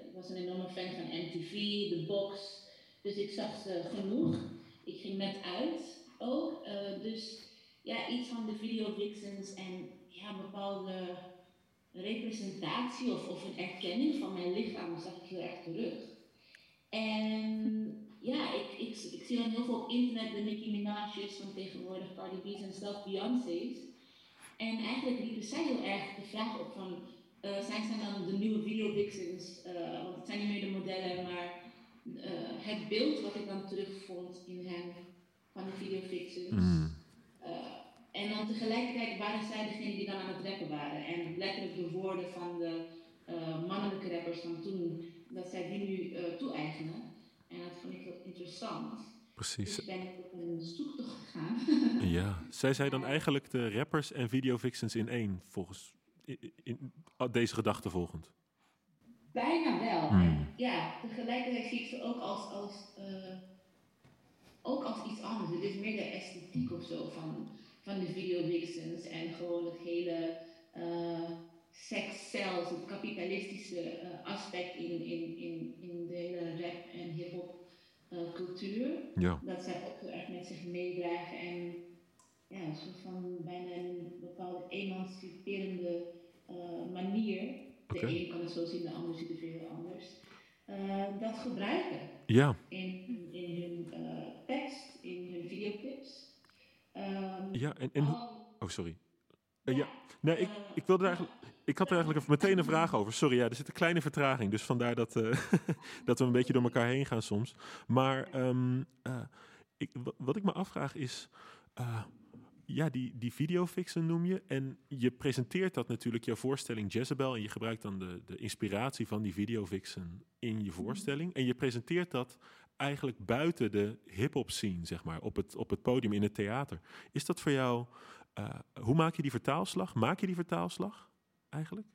ik was een enorme fan van MTV, The Box. Dus ik zag ze genoeg. Ik ging net uit ook. Uh, dus ja, iets van de video vixens en ja, een bepaalde representatie of, of een erkenning van mijn lichaam zag ik heel erg terug. En ja, ik, ik, zie dan heel veel op internet de Nicki Minaj's van tegenwoordig, Cardi B's en zelfs Beyoncé's. En eigenlijk riepen zij heel erg de vraag op van, uh, zijn zij dan de nieuwe video vixens? Uh, want het zijn niet meer de modellen, maar uh, het beeld wat ik dan terugvond in hen van de videofixers. Mm. Uh, en dan tegelijkertijd waren zij degene die dan aan het rappen waren. En letterlijk de woorden van de uh, mannelijke rappers van toen, dat zij die nu toe-eigenen. En dat vond ik heel interessant. Precies. Dus ben ik op een zoektocht gegaan. ja, zij zijn dan eigenlijk de rappers en videofixens in één, volgens in, in, deze gedachte volgend. Bijna wel. Hmm. Ja, tegelijkertijd zie ik ze ook als, als, uh, ook als iets anders. Het is meer de esthetiek of zo van, van de video vixens en gewoon het hele uh, seks zelfs, het kapitalistische uh, aspect in, in, in, in de hele rap en hip-hop cultuur. Ja. Dat zij ook heel erg met zich meedragen en ja, een soort van bijna een bepaalde emanciperende manier de een kan het zo zien, de ander ziet het weer anders. Uh, dat gebruiken ja. in, in hun uh, tekst, in hun videoclips. Um, ja, en, en oh sorry. Uh, ja. Nee, ik, ik wilde eigenlijk. Ik had er eigenlijk meteen een vraag over. Sorry, ja, er zit een kleine vertraging. Dus vandaar dat, dat we een beetje door elkaar heen gaan soms. Maar um, ik, wat ik me afvraag is ja, die, die videofixen noem je. En je presenteert dat natuurlijk, jouw voorstelling Jezebel. En je gebruikt dan de, de inspiratie van die videofixen in je voorstelling. En je presenteert dat eigenlijk buiten de hip-hop scene, zeg maar, op het, op het podium in het theater. Is dat voor jou, uh, hoe maak je die vertaalslag? Maak je die vertaalslag eigenlijk?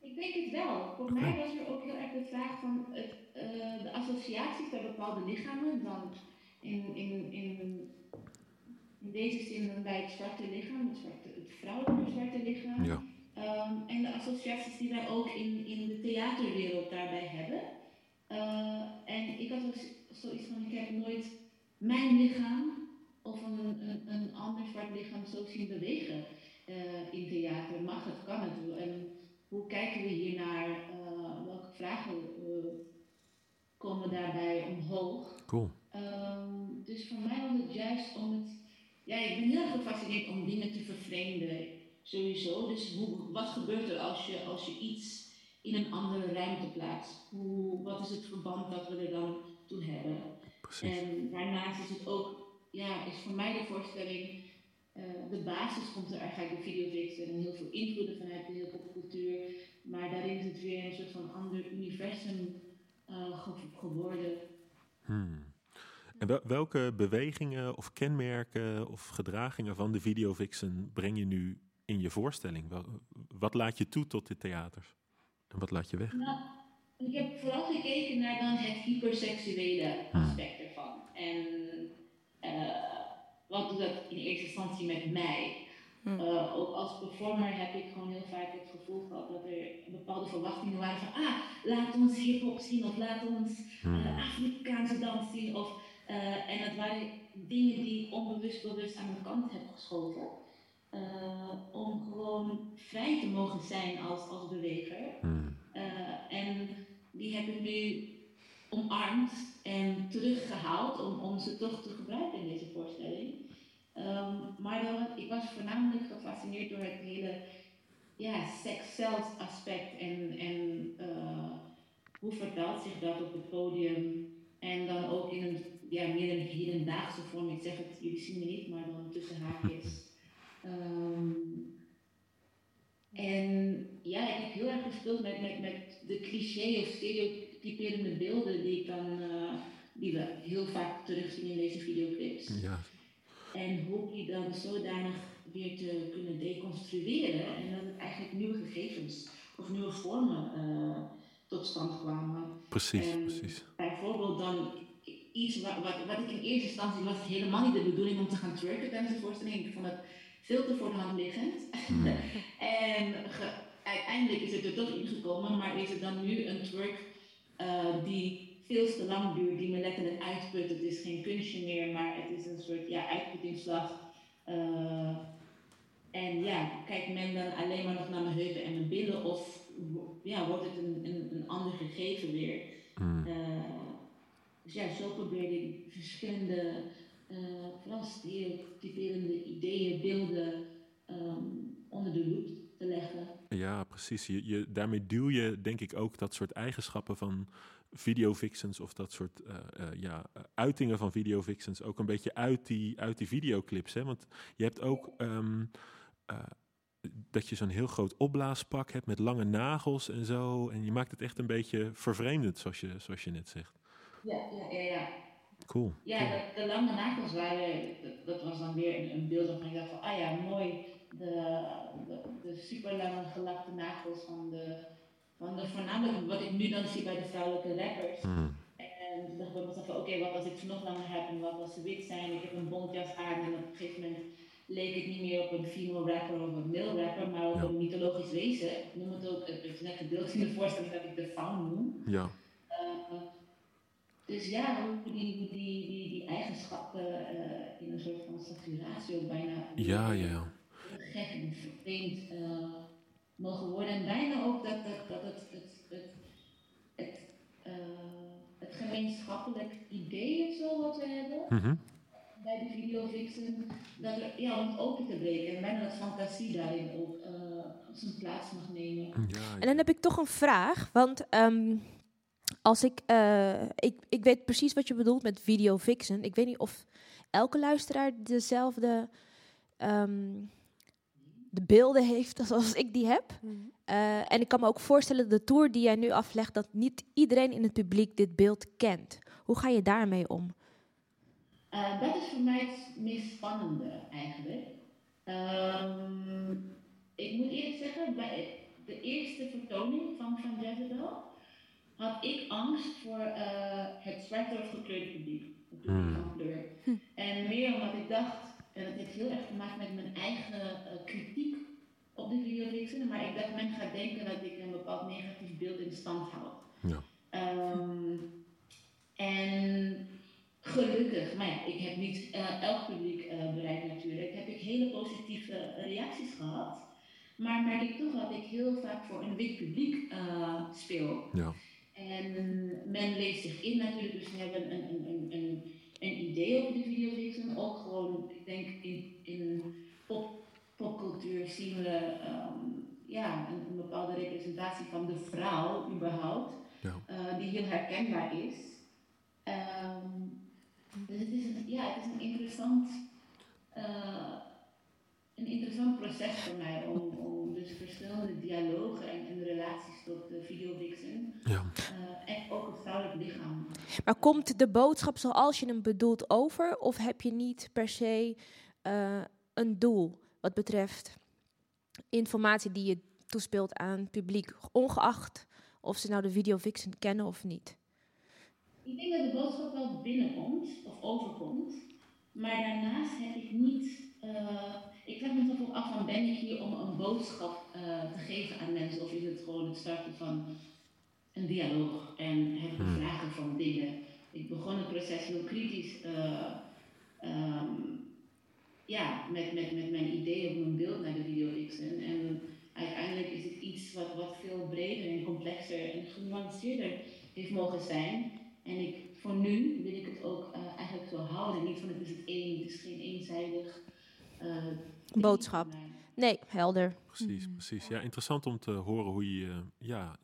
Ik denk het wel. Voor okay. mij was er ook heel erg de vraag van het, uh, de associaties bij bepaalde lichamen. Dan in, in, in in deze zin dan bij het zwarte lichaam, het, zwarte, het vrouwelijke zwarte lichaam. Ja. Um, en de associaties die wij ook in, in de theaterwereld daarbij hebben. Uh, en ik had ook zoiets van, ik heb nooit mijn lichaam of een, een, een ander zwart lichaam zo zien bewegen uh, in theater. Mag het, kan het? En hoe kijken we hier naar? Uh, welke vragen komen daarbij omhoog? Cool. Um, dus voor mij was het juist om het ja, ik ben heel erg gefascineerd om dingen te vervreemden, sowieso. Dus hoe, wat gebeurt er als je, als je iets in een andere ruimte plaatst? Hoe, wat is het verband dat we er dan toe hebben? Precies. En daarnaast is het ook, ja, is voor mij de voorstelling, uh, de basis komt er eigenlijk de videovids en heel veel invloeden vanuit de hele popcultuur. Maar daarin is het weer een soort van ander universum uh, geworden. Hmm. En welke bewegingen of kenmerken of gedragingen van de videovixen breng je nu in je voorstelling? Wat laat je toe tot de theaters? En wat laat je weg? Nou, ik heb vooral gekeken naar dan het hyperseksuele hmm. aspect ervan. En uh, wat doet dat in eerste instantie met mij? Uh, ook als performer heb ik gewoon heel vaak het gevoel gehad dat er bepaalde verwachtingen waren van ah, laat ons hip-hop zien of laat ons uh, Afrikaanse dans zien of uh, en dat waren dingen die ik onbewust bewust aan de kant heb geschoven. Uh, om gewoon vrij te mogen zijn als, als beweger. Hmm. Uh, en die heb ik nu omarmd en teruggehaald om, om ze toch te gebruiken in deze voorstelling. Um, maar dan, ik was voornamelijk gefascineerd door het hele ja, sex-zelf aspect en, en hoe vertaalt zich dat op het podium en dan ook in een ja, meer een hedendaagse vorm. Ik zeg het, jullie zien me niet, maar dan tussen haakjes. Um, en ja, ik heb heel erg gespeeld met, met, met de cliché of stereotyperende beelden die ik dan uh, die we heel vaak terugzien in deze videoclips. Ja. En hoop je dan zodanig weer te kunnen deconstrueren en dat het eigenlijk nieuwe gegevens of nieuwe vormen eh, tot stand kwamen. Precies, En precies. Bijvoorbeeld dan iets wat, wat, wat ik in eerste instantie was helemaal niet de bedoeling om te gaan twerken tijdens de voorstelling. Ik vond het veel te voor de hand liggend. en ge- uiteindelijk is het er toch ingekomen, maar is het dan nu een twerk eh, die veel te lang duurt, die me letterlijk uitput. Het is geen kunstje meer, maar het is een soort ja, uitputtingsslag. Eh, en ja, kijkt men dan alleen maar nog naar mijn heupen en mijn billen of ja, wordt het een, een, een ander gegeven weer? Hmm. Eh, ja, zo probeerde ik verschillende, eh vooral stereotyperende ideeën, beelden ehm, onder de loep te leggen. Ja, precies. Je, daarmee duw je denk ik ook dat soort eigenschappen van videovixens of dat soort eh, eh, ja, eh, uitingen van videovixens ook een beetje uit die, uit die videoclips. Hè? Want je hebt ook ehm, eh, dat je zo'n heel groot opblaaspak hebt met lange nagels en zo. En je maakt het echt een beetje vervreemdend, zoals je, zoals je net zegt. Ja, ja, ja. ja. Cool. Ja, de, de lange nagels waren, dat, dat was dan weer een, een beeld waarvan ik dacht van, ah ja, mooi, de, de, de super lange gelakte nagels van de, van de, voornamelijk wat ik nu dan zie bij de vrouwelijke rappers. Hmm. En toen dacht ik bij mezelf van, oké, wat als ik ze nog langer heb en wat als ze wit zijn, ik heb een bontjas aan en op een gegeven moment leek het niet meer op een female rapper of een male rapper, maar op Ja. een mythologisch wezen. Ik noem het ook, het is net gedeeld in de voorstelling dat ik de faun noem. Ja. Dus ja, hoe die, die, die, die eigenschappen eh, in een soort van saturatio bijna Ja, ja, ja. gek en vreemd eh, mogen worden. En bijna ook dat, dat, dat het, het, het, het, eh, het gemeenschappelijk idee of zo wat we hebben Mhm. bij de videovixen, dat er, ja, om het open te breken en bijna dat fantasie daarin ook eh, zijn plaats mag nemen. En dan heb ik toch een vraag, want ehm, als ik, eh, ik, ik weet precies wat je bedoelt met video fixen. Ik weet niet of elke luisteraar dezelfde ehm, de beelden heeft zoals ik die heb. Eh, en ik kan me ook voorstellen, de tour die jij nu aflegt, dat niet iedereen in het publiek dit beeld kent. Hoe ga je daarmee om? Eh, dat is voor mij het meest spannende eigenlijk. Ehm, ik moet eerlijk zeggen, bij de eerste vertoning van, van Jezebel had ik angst voor eh, het zwarte of gekleurde publiek. Het publiek van kleur. En meer omdat ik dacht, en dat heeft heel erg te maken met mijn eigen eh, kritiek op de videofixen, maar ik dacht men gaat denken dat ik een bepaald negatief beeld in stand houd. Ja. Ehm, en gelukkig, maar ja, ik heb niet eh, elk publiek eh, bereikt natuurlijk, heb ik hele positieve reacties gehad. Maar merk ik toch dat ik heel vaak voor een wit publiek eh, speel. Ja. En men leest zich in natuurlijk, dus ze hebben een, een, een, idee over de videofixen. Ook gewoon, ik denk in, in pop, popcultuur zien we ehm, ja, een, een bepaalde representatie van de vrouw überhaupt, Ja. eh, die heel herkenbaar is. Ehm, dus het is een, ja, het is een interessant, eh, een interessant proces voor mij om, om dus verschillende dialogen en, en relaties tot de videovixen Ja. Eh, en ook het vrouwelijk lichaam. Maar komt de boodschap zoals je hem bedoelt over? Of heb je niet per se eh, een doel wat betreft informatie die je toespeelt aan het publiek, ongeacht of ze nou de video Vixen kennen of niet? Ik denk dat de boodschap wel binnenkomt of overkomt, maar daarnaast heb ik niet. eh, ik vraag mezelf ook af van ben ik hier om een boodschap te geven aan mensen of is het gewoon het starten van een dialoog en het bevragen van dingen. Ik begon het proces heel kritisch. eh, ehm, ja, met, met, met mijn idee of mijn beeld naar de video En uiteindelijk is het iets wat, wat veel breder en complexer en genuanceerder heeft mogen zijn. En ik, voor nu wil ik het ook eh, eigenlijk zo houden. Niet van het is het één, het is geen eenzijdig eh, Boodschap. Nee, helder. Precies, precies. Ja, interessant om te horen hoe je eh, ja,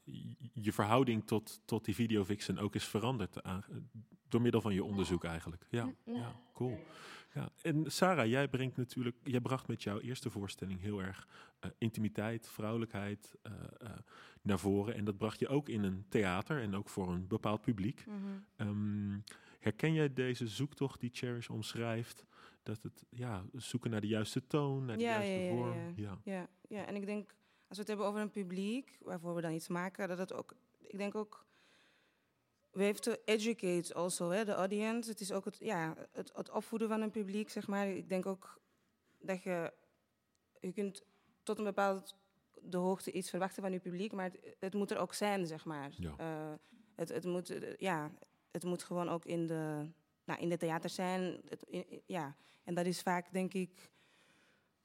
je- verhouding tot, tot die videovixen ook is veranderd. aan- door middel van je onderzoek eigenlijk. Ja, ja cool. Ja. En Sarah, jij brengt natuurlijk, jij bracht met jouw eerste voorstelling heel erg eh, intimiteit, vrouwelijkheid eh, eh, naar voren. En dat bracht je ook in een theater en ook voor een bepaald publiek. Mhm. Ehm, Herken jij deze zoektocht die Cherish omschrijft? Dat het ja, zoeken naar de juiste toon, naar de Ja, juiste ja, ja, vorm. ja. Ja. Ja, ja, en ik denk, als we het hebben over een publiek waarvoor we dan iets maken, dat het ook, ik denk ook, we have to educate also, hè, de audience. Het is ook het, ja, het, het opvoeden van een publiek, zeg maar. Ik denk ook dat je, je kunt tot een bepaald de hoogte iets verwachten van je publiek, maar het, het moet er ook zijn, zeg maar. Ja. Eh, het, het, moet, ja, het moet gewoon ook in de, nou, in de theater zijn. Het, in- ja. En dat is vaak, denk ik,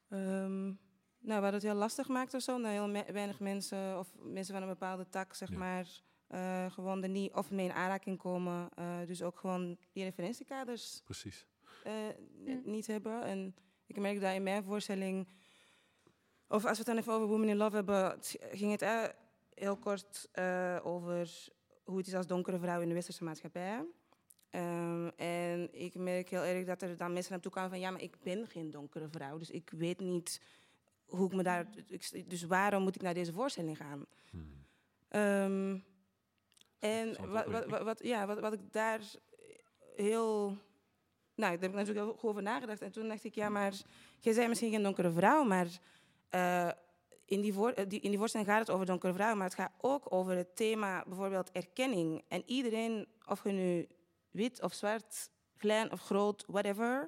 ehm, nou, wat het heel lastig maakt of zo. Dat heel me- weinig mensen of mensen van een bepaalde tak, zeg Ja. maar, eh, gewoon er niet of mee in aanraking komen. Eh, dus ook gewoon die referentiekaders Precies. eh, niet hebben. En ik merk dat in mijn voorstelling, of als we het dan even over Women in Love hebben, ging het heel kort eh, over hoe het is als donkere vrouw in de westerse maatschappij. Ehm, en ik merk heel erg dat er dan mensen naartoe kwamen van ja, maar ik ben geen donkere vrouw, dus ik weet niet hoe ik me daar. ik- Dus waarom moet ik naar deze voorstelling gaan? Ehm, en wat, wat- ja, wat, wat ik daar heel. Nou, daar heb ik natuurlijk heel goed over nagedacht. En toen dacht ik, ja, maar jij bent misschien geen donkere vrouw, maar eh, in, die voor, eh, die, in die voorstelling gaat het over donkere vrouwen, maar het gaat ook over het thema bijvoorbeeld erkenning. En iedereen, of je nu wit of zwart, klein of groot, whatever,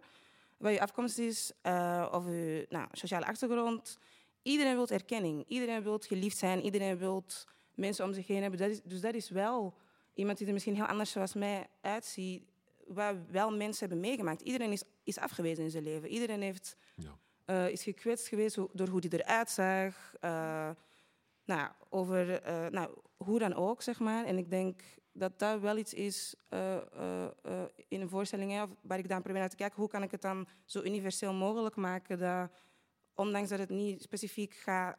wat je afkomst is, eh, of je nou, sociale achtergrond, iedereen wil erkenning. Iedereen wil geliefd zijn, iedereen wil mensen om zich heen hebben. Dat is, dus dat is wel iemand die er misschien heel anders zoals mij uitziet, waar wel mensen hebben meegemaakt. Iedereen is, is afgewezen in zijn leven. Iedereen heeft, Ja. eh, is gekwetst geweest door hoe hij eruit zag. eh, nou, over nou, hoe dan ook, zeg maar. En ik denk dat dat wel iets is eh, eh, eh, in een voorstelling, hè, waar ik dan probeer naar te kijken, hoe kan ik het dan zo universeel mogelijk maken dat, ondanks dat het niet specifiek gaat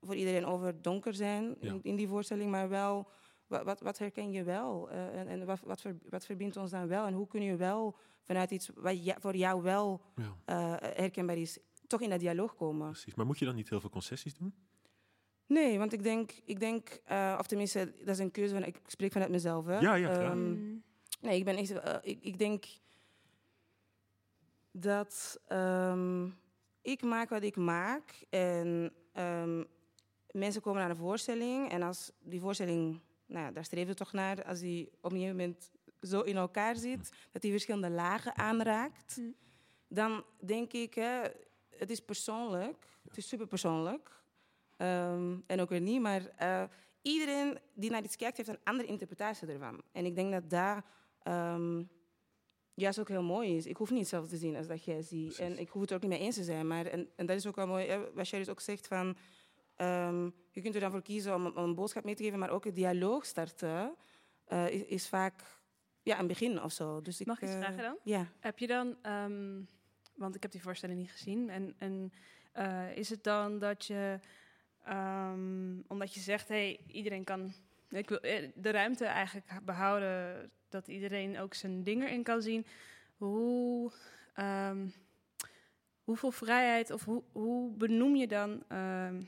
voor iedereen over donker zijn Ja. in, in die voorstelling, maar wel, wat, wat, wat herken je wel? En en wat, wat, ver- wat verbindt ons dan wel? En hoe kun je wel vanuit iets wat ja- voor jou wel Ja. herkenbaar is, toch in dat dialoog komen? Precies. Maar moet je dan niet heel veel concessies doen? Nee, want ik denk, ik denk eh, of tenminste, dat is een keuze van, ik spreek vanuit mezelf. Hè. Ja, ja, graag. Ehm, nee, ik ben echt, eh, ik, ik denk dat ehm, ik maak wat ik maak en ehm, mensen komen naar een voorstelling en als die voorstelling, nou ja, daar streven we toch naar, als die op een gegeven moment zo in elkaar zit, dat die verschillende lagen aanraakt, dan denk ik, hè, het is persoonlijk, het is superpersoonlijk. Ehm, en ook weer niet, maar eh, iedereen die naar iets kijkt, heeft een andere interpretatie ervan. En ik denk dat dat ehm, juist ook heel mooi is. Ik hoef niet hetzelfde te zien als dat jij ziet. En ik hoef het er ook niet mee eens te zijn. Maar, en, en dat is ook wel mooi, hè, wat Sherry ook zegt van... ehm, je kunt er dan voor kiezen om, om een boodschap mee te geven, maar ook het dialoog starten eh, is, is vaak ja, een begin of zo. Dus ik, Mag ik iets eh, vragen dan? Ja. Heb je dan, ehm, want ik heb die voorstelling niet gezien, en, en eh, is het dan dat je, ehm, omdat je zegt, hey, iedereen kan, ik wil eh, de ruimte eigenlijk behouden, dat iedereen ook zijn ding erin kan zien, hoe, ehm, hoeveel vrijheid of hoe, hoe benoem je dan, ehm,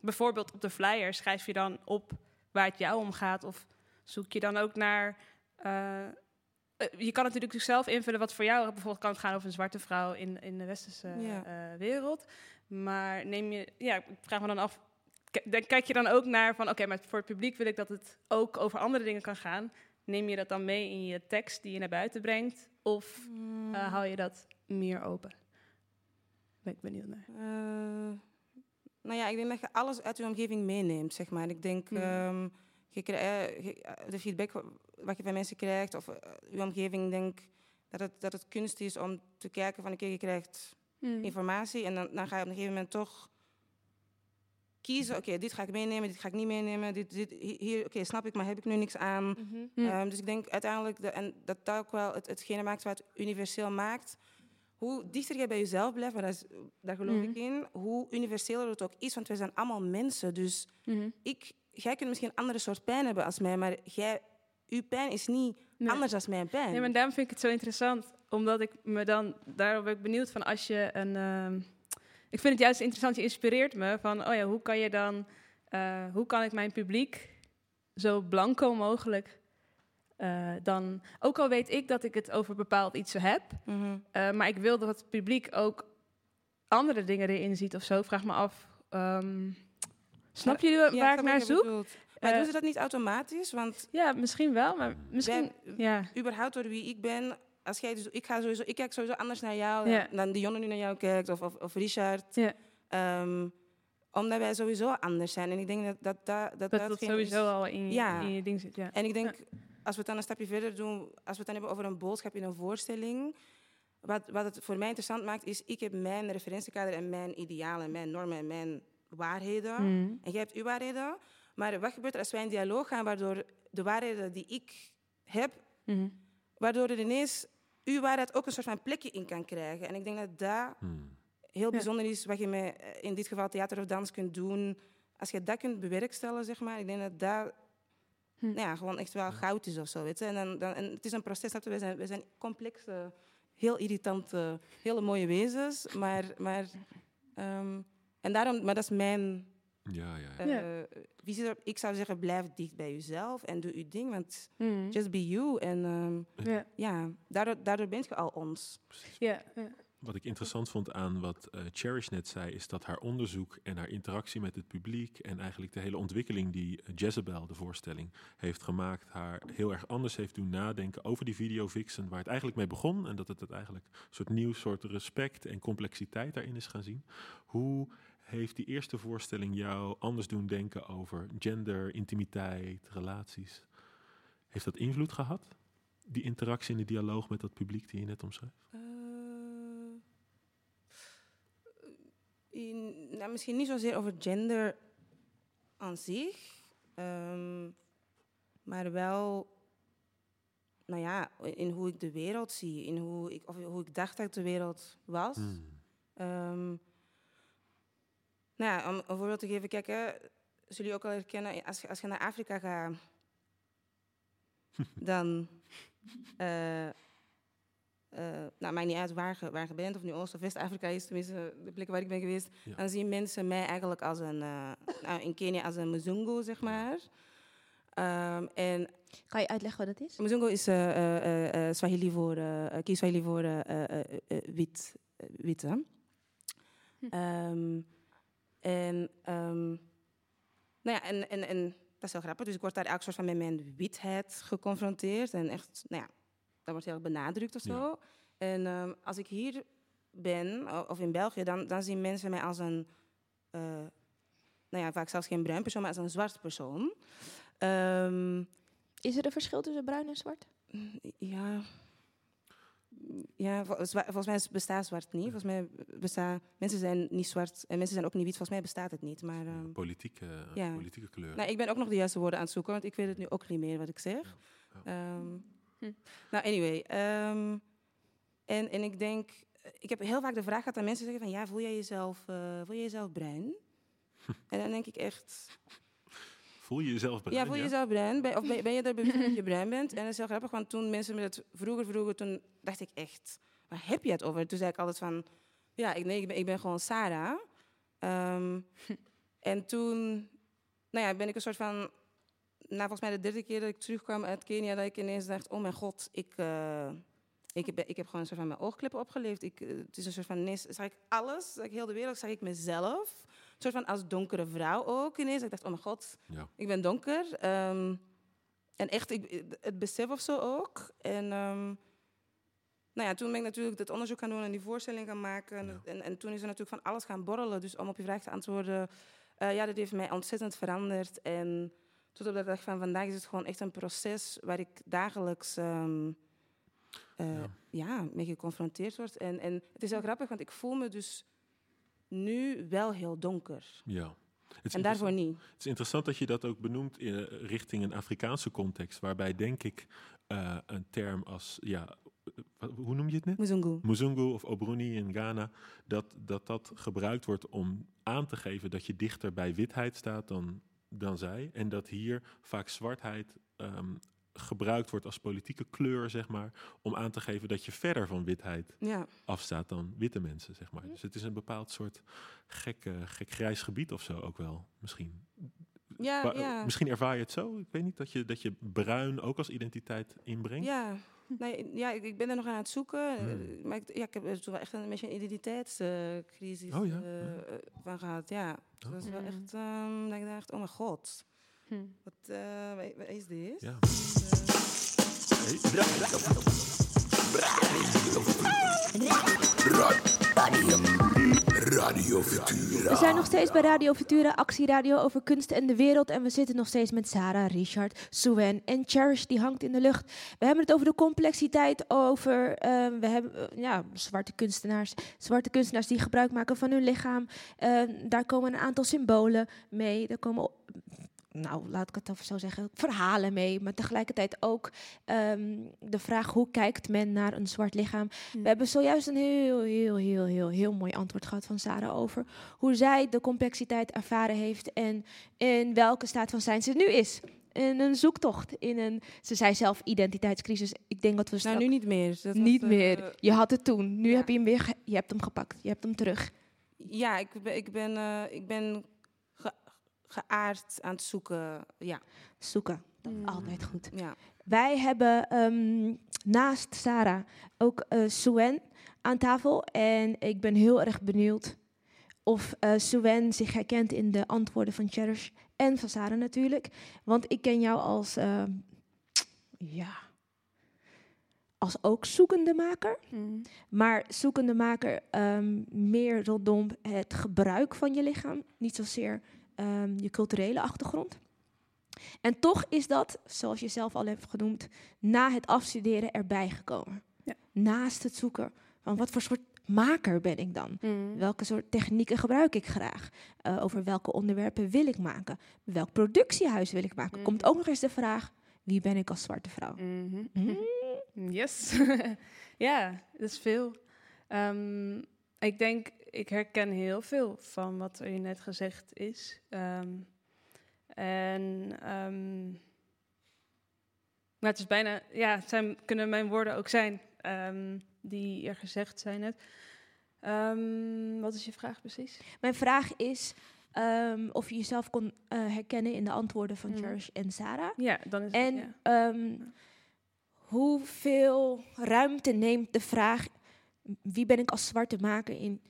bijvoorbeeld op de flyer, schrijf je dan op waar het jou om gaat, of zoek je dan ook naar. eh, eh, je kan natuurlijk zelf invullen wat voor jou bijvoorbeeld kan het gaan over een zwarte vrouw in, in de westerse Ja. wereld. Maar neem je, ja, ik vraag me dan af, dan kijk je dan ook naar van oké, maar voor het publiek wil ik dat het ook over andere dingen kan gaan. Neem je dat dan mee in je tekst die je naar buiten brengt? Of Mm. eh, hou je dat meer open? Ben ik benieuwd naar. Eh, nou ja, ik denk dat je alles uit je omgeving meeneemt, zeg maar. Ik denk, Hmm. ehm, je eh, de feedback wa- wat je van mensen krijgt, of je omgeving, denk dat het, dat het kunst is om te kijken van, oké, je krijgt Hmm. informatie en dan, dan ga je op een gegeven moment toch kiezen, oké, dit ga ik meenemen, dit ga ik niet meenemen, dit, dit, hi- hier, oké, snap ik, maar heb ik nu niks aan. Mhm. Ehm, dus ik denk uiteindelijk, de, en dat dat ook wel het, hetgene maakt wat het universeel maakt. Hoe dichter je bij jezelf blijft, maar dat is, daar geloof Mhm. ik in, hoe universeler het ook is, want wij zijn allemaal mensen. Dus Mhm. ik, jij kunt misschien een andere soort pijn hebben als mij, maar jij, uw pijn is niet Nee. anders dan mijn pijn. Nee, maar daarom vind ik het zo interessant. Omdat ik me dan, daarom ben ik benieuwd van als je een. ehm, ik vind het juist interessant, je inspireert me van, oh ja, hoe kan je dan, eh, hoe kan ik mijn publiek zo blanco mogelijk eh, dan, ook al weet ik dat ik het over bepaald iets heb, Mhm. eh, maar ik wil dat het publiek ook andere dingen erin ziet of zo. Ik Vraag me af. ehm, snap Ja, waar ik naar je zoek? bedoelt. Maar doen ze dat niet automatisch? Want Ja, misschien wel, maar misschien. Ja. überhaupt door wie ik ben, als jij dus, ik ga sowieso, ik kijk sowieso anders naar jou Ja. dan Dionne nu naar jou kijkt of, of, of Richard. Ja. Ehm, omdat wij sowieso anders zijn. En ik denk dat dat, dat, dat, Dat sowieso is- al in Ja. in je ding zit. Ja. En ik denk, als we het dan een stapje verder doen, als we het dan hebben over een boodschap in een voorstelling. Wat, wat het voor mij interessant maakt, is ik heb mijn referentiekader en mijn idealen, mijn normen en mijn waarheden. Mhm. En jij hebt uw waarheden. Maar wat gebeurt er als wij in dialoog gaan, waardoor de waarheden die ik heb, Mhm. waardoor er ineens uw waarheid ook een soort van plekje in kan krijgen. En ik denk dat dat Hmm. heel bijzonder is, wat je met, eh, in dit geval theater of dans kunt doen. Als je dat kunt bewerkstelligen, zeg maar, ik denk dat dat Hm. nou ja, gewoon echt wel goud is of zo. Weet je? En, dan, dan, en het is een proces, je? wij zijn, wij zijn complexe, heel irritante, hele mooie wezens. Maar, maar, ehm, en daarom, maar dat is mijn Ja, ja, ja. eh. Ik zou zeggen, blijf dicht bij jezelf en doe je ding. Want Mhm. just be you. En ehm, Ja. ja, daardoor, daardoor ben je al ons. Ja. ja. Wat ik interessant vond aan wat eh, Cherish net zei, is dat haar onderzoek en haar interactie met het publiek en eigenlijk de hele ontwikkeling die eh, Jezebel, de voorstelling, heeft gemaakt, haar heel erg anders heeft doen nadenken over die video vixen, waar het eigenlijk mee begon en dat het, het eigenlijk een soort nieuw soort respect en complexiteit daarin is gaan zien. Hoe heeft die eerste voorstelling jou anders doen denken over gender, intimiteit, relaties? Heeft dat invloed gehad? Die interactie en de dialoog met dat publiek die je net omschreef? Eh, in, nou, misschien niet zozeer over gender aan zich, ehm, maar wel, nou ja, in hoe ik de wereld zie, in hoe ik, of hoe ik dacht dat de wereld was. Hmm. Ehm, nou ja, om een voorbeeld te geven, kijk, hè, zullen jullie ook al herkennen, als je, als je naar Afrika gaat, dan, eh, eh, nou, maakt niet uit waar je, waar je bent, of nu Oost- of West-Afrika is, tenminste de plekken waar ik ben geweest, Ja. dan zien mensen mij eigenlijk als een, eh, nou, in Kenia als een Mzungu, zeg maar. Ehm, en Kan je uitleggen wat dat is? Mzungu is eh, eh, eh, eh, Swahili voor, Kiswahili voor eh, eh, eh, eh, wit, eh, witte. Ehm, en, ehm, nou ja, en, en, en dat is heel grappig. Dus ik word daar elk soort van met mijn witheid geconfronteerd. En echt, nou ja, dat wordt heel benadrukt of zo. En ehm, als ik hier ben, of in België, dan, dan zien mensen mij als een, eh, nou ja, vaak zelfs geen bruin persoon, maar als een zwart persoon. Ehm, Is er een verschil tussen bruin en zwart? ja. Ja, volgens mij bestaat zwart niet. Volgens mij bestaan mensen zijn niet zwart en mensen zijn ook niet wit. Volgens mij bestaat het niet. Maar ehm, Politieke, Ja. politieke kleur. nou, ik ben ook nog de juiste woorden aan het zoeken, want ik weet het nu ook niet meer wat ik zeg. Ehm, Nou, anyway. ehm, en, en ik denk, ik heb heel vaak de vraag gehad aan mensen zeggen van, ja, voel jij jezelf, eh, voel je jezelf bruin? en dan denk ik echt, Voel je jezelf bruin? ja, voel je jezelf bruin? Ben, of ben, ben je er bewust dat je bruin bent? En dat is heel grappig, want toen mensen me dat vroeger vroegen, toen dacht ik echt, waar heb je het over? Toen zei ik altijd van, ja, ik, nee, ik, ben, ik ben gewoon Sarah. Ehm, en toen nou ja, ben ik een soort van, nou, volgens mij de derde keer dat ik terugkwam uit Kenia, dat ik ineens dacht, oh mijn god, ik, eh, ik, heb, ik heb gewoon een soort van mijn oogklippen opgeleefd. Ik, eh, het is een soort van, ineens zag ik alles, zag ik heel de wereld, zag ik mezelf. Een soort van als donkere vrouw ook ineens. Ik dacht, oh mijn god, Ja. ik ben donker. Ehm, en echt, ik, het besef of zo ook. En ehm, nou ja, toen ben ik natuurlijk het onderzoek gaan doen en die voorstelling gaan maken. En, en, en toen is er natuurlijk van alles gaan borrelen. Dus om op je vraag te antwoorden, eh, ja, dat heeft mij ontzettend veranderd. En tot op de dag van vandaag is het gewoon echt een proces waar ik dagelijks ehm, eh, ja. mee geconfronteerd word. En, en het is heel grappig, want ik voel me dus nu wel heel donker. Ja. En daarvoor niet. Het is interessant dat je dat ook benoemt in, eh, richting een Afrikaanse context, waarbij denk ik een term als, ja, hoe noem je het net? Muzungu. Muzungu of Obroni in Ghana, dat, dat dat gebruikt wordt om aan te geven dat je dichter bij witheid staat dan, dan zij. En dat hier vaak zwartheid ehm, gebruikt wordt als politieke kleur, zeg maar, om aan te geven dat je verder van witheid Ja. afstaat dan witte mensen, zeg maar. Dus het is een bepaald soort gek, eh, gek grijs gebied of zo ook wel, misschien. Ja, ja. Misschien ervaar je het zo. Ik weet niet dat je, dat je bruin ook als identiteit inbrengt. Ja, nee, ja ik, ik ben er nog aan het zoeken. Hmm. eh, Maar ik, ja, ik heb er toen wel echt een beetje een identiteitscrisis Oh ja, eh, ja. eh, van gehad. Ja, Dus dat is wel Mm. echt, ehm, dat ik dacht, oh mijn god. Hm. Wat, eh, wat, wat is dit? Ja. Radio Futura. We zijn nog steeds bij Radio Futura, actieradio over kunst en de wereld. En we zitten nog steeds met Sarah, Richard, Suen en Cherish, die hangt in de lucht. We hebben het over de complexiteit, over eh, we hebben, eh, ja, zwarte kunstenaars. Zwarte kunstenaars die gebruik maken van hun lichaam. Eh, daar komen een aantal symbolen mee. Er komen, nou, laat ik het even zo zeggen, verhalen mee. Maar tegelijkertijd ook ehm, de vraag, hoe kijkt men naar een zwart lichaam? We hebben zojuist een heel, heel, heel, heel, heel mooi antwoord gehad van Sarah over hoe zij de complexiteit ervaren heeft en in welke staat van zijn ze nu is. In een zoektocht, in een, ze zei zelf identiteitscrisis. Ik denk dat we Nou, nu niet meer. Dat was, niet eh, meer. Je had het toen, nu ja. heb je hem weer, je hebt hem gepakt, je hebt hem terug. Ja, ik ben, ik ben, eh, ik ben geaard aan het zoeken. Ja. Zoeken, dat is Mm. altijd goed. ja. Wij hebben ehm, naast Sarah ook eh Suen aan tafel. En ik ben heel erg benieuwd of eh Suen zich herkent in de antwoorden van Cherish en van Sarah natuurlijk. Want ik ken jou als, ehm, ja, als ook zoekende maker. Hm. Maar zoekende maker ehm, meer rondom het gebruik van je lichaam. Niet zozeer ehm, je culturele achtergrond. En toch is dat, zoals je zelf al hebt genoemd, na het afstuderen erbij gekomen. Ja. Naast het zoeken van wat voor soort maker ben ik dan? Hm. Welke soort technieken gebruik ik graag? Eh, over welke onderwerpen wil ik maken? Welk productiehuis wil ik maken? Komt ook nog eens de vraag, wie ben ik als zwarte vrouw? Mhm. Mm. Yes. ja, dat is veel. Ehm, ik denk, ik herken heel veel van wat er net gezegd is. Ehm, en ehm, maar het is bijna, ja, het zijn, kunnen mijn woorden ook zijn ehm, die er gezegd zijn net. Wat is je vraag precies? Mijn vraag is of je jezelf kon eh, herkennen in de antwoorden van Mm. Cherish en Sarah. Ja, dan is En het, ja. ehm, hoeveel ruimte neemt de vraag: wie ben ik als zwarte maker in,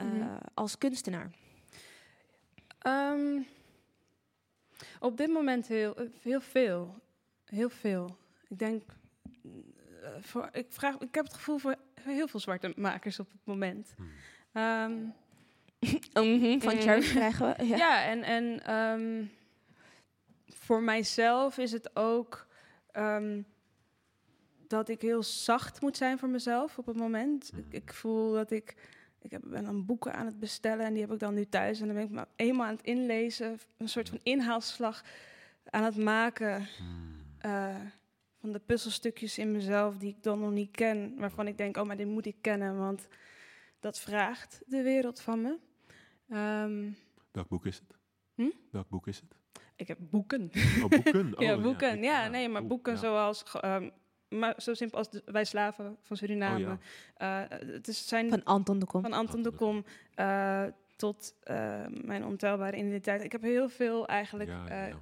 eh, Mhm. als kunstenaar? Ehm, op dit moment heel, eh, heel veel. Heel veel. Ik denk, eh, voor, ik, vraag, ik heb het gevoel voor heel veel zwarte makers op het moment. Ehm, Mhm, van. Cherish krijgen we. Ja. ja. en, en ehm, voor mijzelf is het ook ehm, dat ik heel zacht moet zijn voor mezelf op het moment. Ik, ik voel dat ik. Ik heb, ben dan boeken aan het bestellen en die heb ik dan nu thuis. En dan ben ik maar eenmaal aan het inlezen, een soort van inhaalslag aan het maken. eh, van de puzzelstukjes in mezelf die ik dan nog niet ken. Waarvan ik denk, oh, maar dit moet ik kennen, want dat vraagt de wereld van me. Ehm, Welk boek is het? Hm? Welk boek is het? ik heb boeken. Oh, boeken. Oh, ja, boeken. ik- Ja, nee, maar boeken ja. zoals... ehm, maar zo simpel als de, Wij Slaven van Suriname. Oh, Eh, het is zijn Van Anton de Kom. van Anton de Kom eh, tot eh, mijn ontelbare identiteit. Ik heb heel veel eigenlijk. Ja, ja, eh, ja.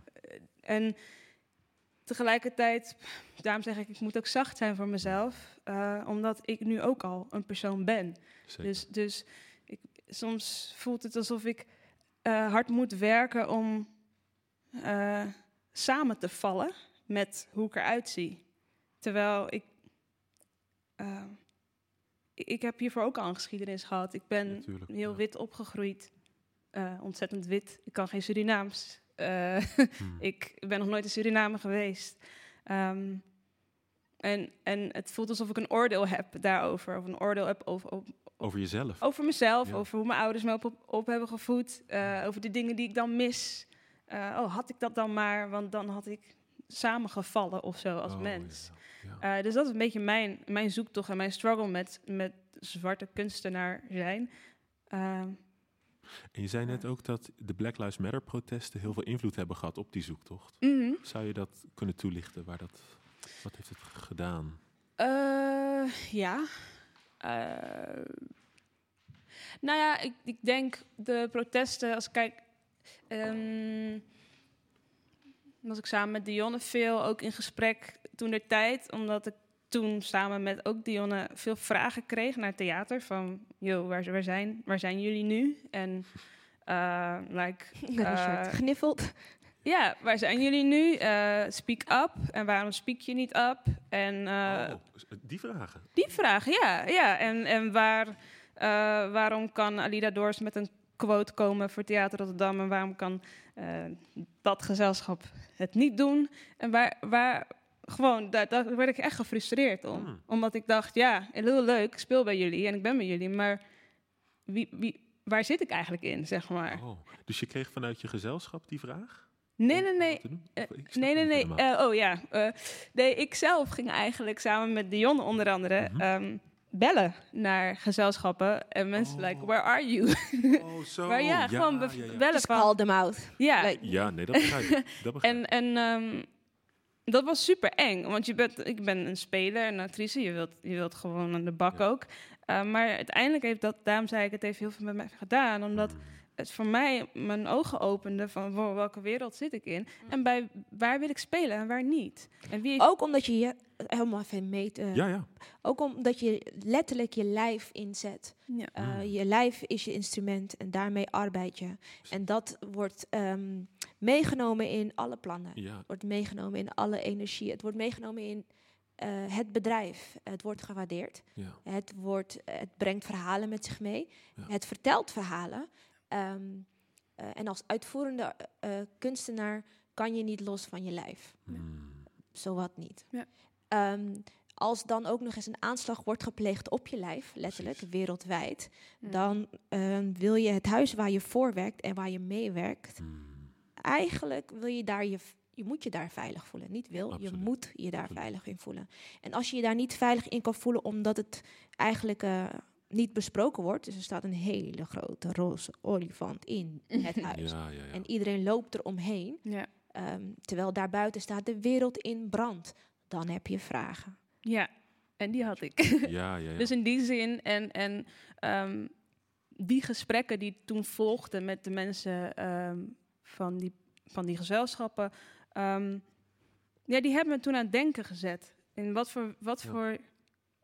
en tegelijkertijd, daarom zeg ik, ik moet ook zacht zijn voor mezelf. eh, omdat ik nu ook al een persoon ben. Zeker. Dus, dus ik, soms voelt het alsof ik eh, hard moet werken om eh, samen te vallen met hoe ik eruit zie. Terwijl ik. eh, ik, ik heb hiervoor ook al een geschiedenis gehad. Ik ben Natuurlijk, heel ja. wit opgegroeid. Eh, ontzettend wit. Ik kan geen Surinaams. Eh, Hmm. ik ben nog nooit in Suriname geweest. Ehm, en, en het voelt alsof ik een oordeel heb daarover. Of een oordeel heb over, op- Over jezelf. over mezelf, Ja. over hoe mijn ouders me op, op, hebben gevoed, eh, over de dingen die ik dan mis. Oh, had ik dat dan maar, want dan had ik samengevallen of zo als Oh, mens. ja, ja. Eh, dus dat is een beetje mijn, mijn zoektocht en mijn struggle met, met zwarte kunstenaar zijn. Ehm, En je zei net ook dat de Black Lives Matter protesten heel veel invloed hebben gehad op die zoektocht. mhm. Zou je dat kunnen toelichten? Waar dat, wat heeft het gedaan? Eh, ja. Eh, nou ja, ik, ik denk de protesten, als ik kijk. ehm, was ik samen met Dionne veel ook in gesprek toen de tijd. Omdat ik toen samen met ook Dionne veel vragen kreeg naar theater. Van, joh, waar, waar, zijn, waar zijn jullie nu? En, uh, like... Uh, gniffeld. Ja, waar zijn jullie nu? Uh, speak up. En waarom speak je niet up? En, uh, oh, die vragen? Die vragen, ja. ja. En, en waar, uh, waarom kan Alida Doors met een quote komen voor Theater Rotterdam... en waarom kan dat gezelschap het niet doen? En waar, waar gewoon, daar, daar werd ik echt gefrustreerd om. Hmm. Omdat ik dacht, ja, heel leuk, ik speel bij jullie en ik ben bij jullie... maar wie, wie, waar zit ik eigenlijk in, zeg maar? Oh, dus je kreeg vanuit je gezelschap die vraag? Nee, nee, nee. Uh, nee, nee, nee. Uh, oh ja. Uh, nee, ik zelf ging eigenlijk samen met Dion onder andere -hmm. um, bellen naar gezelschappen. En mensen oh. like, where are you? Oh, zo. maar ja, ja gewoon ja, ja. bellen Just van... call them out. Ja. Like, ja, nee, dat begrijp ik. Dat begrijp en en um, dat was super eng. Want je bent, ik ben een speler, een actrice. Je wilt, je wilt gewoon aan de bak ook. Uh, maar uiteindelijk heeft dat, daarom zei ik, het heeft heel veel met mij gedaan. Omdat... Mm het voor mij mijn ogen opende van wow, welke wereld zit ik in en bij waar wil ik spelen en waar niet. En wie Ook omdat je je helemaal even meet. Uh, ja, ja. Ook omdat je letterlijk je lijf inzet. Ja. Uh, je lijf is je instrument en daarmee arbeid je. En dat wordt um, meegenomen in alle plannen. Ja. Wordt meegenomen in alle energie. Het wordt meegenomen in uh, het bedrijf. Het wordt gewaardeerd. Ja. Het, wordt, het brengt verhalen met zich mee. Ja. Het vertelt verhalen. Um, uh, en als uitvoerende uh, kunstenaar kan je niet los van je lijf. Hmm. Zowat niet. Ja. Um, als dan ook nog eens een aanslag wordt gepleegd op je lijf, letterlijk, Precies. wereldwijd, Ja. dan uh, wil je het huis waar je voor werkt en waar je meewerkt, Hmm. eigenlijk wil je daar je, je moet je daar veilig voelen. Niet wil, Absoluut. je moet je daar Absoluut. veilig in voelen. En als je je daar niet veilig in kan voelen, omdat het eigenlijk uh, niet besproken wordt, dus er staat een hele grote roze olifant in het huis. Ja, ja, ja. En iedereen loopt er omheen, Ja. um, terwijl daarbuiten staat de wereld in brand. Dan heb je vragen. ja, en die had ik. ja, ja, ja. Dus in die zin en, en um, die gesprekken die toen volgden met de mensen um, van, die, van die gezelschappen, um, ja, die hebben me toen aan het denken gezet. In wat voor, wat Ja. voor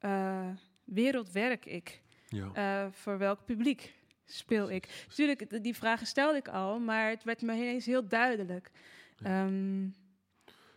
uh, wereld werk ik? Ja. Uh, voor welk publiek speel ik? Natuurlijk, die vragen stelde ik al, maar het werd me ineens heel duidelijk. Um,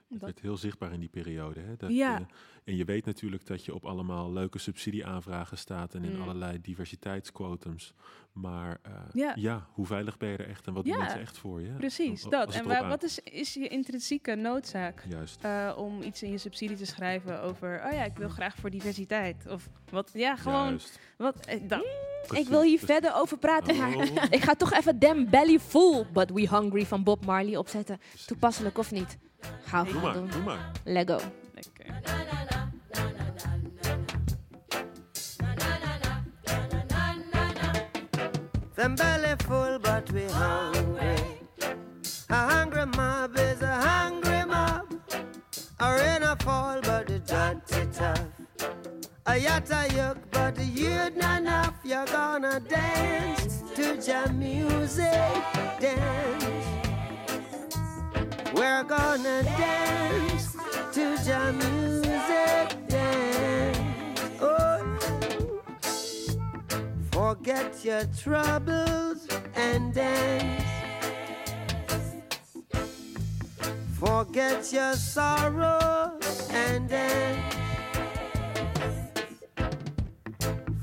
Het werd heel zichtbaar in die periode. Hè? Dat Ja. je- en je weet natuurlijk dat je op allemaal leuke subsidieaanvragen staat en in Mm. allerlei diversiteitsquotums. Maar uh, Ja. ja. hoe veilig ben je er echt en wat doen Ja, mensen echt voor je? Precies, dat. En waar, wat is, is je intrinsieke noodzaak? Juist. uh, om iets in je subsidie te schrijven over, oh ja, ik wil graag voor diversiteit. Of wat, ja, gewoon, Juist. wat, eh, dat, ik wil hier precies. verder over praten, Oh. maar ik ga toch even Damn Belly Full But We Hungry van Bob Marley opzetten. Toepasselijk of niet? Ga maar, doe maar. Lego. lekker. Them belly full, but we hungry. A hungry mob is a hungry mob. A rain a fall, but the dirty tough. A yatta yuck, but the youth not enough. You're gonna dance to jam music, dance. We're gonna dance to jam music, Forget your troubles and dance. Forget your sorrows and dance.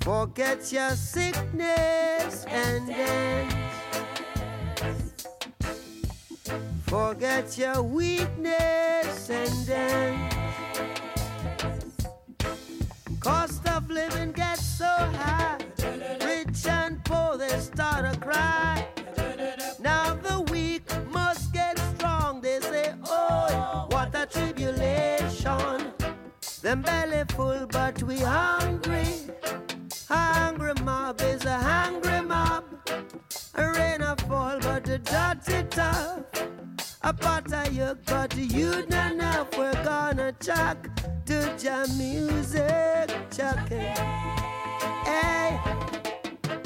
Forget your sickness and dance. Forget your weakness and dance. Cost of living gets so high. Poor, they start to cry. Now the weak must get strong. They say, Oh, what a tribulation. Them belly full, but we hungry. Hungry mob is a hungry mob. A rain a fall, but the dirty tough. A pot of yuck, but youth not enough. We're gonna chuck to jam music, chucking. Hey,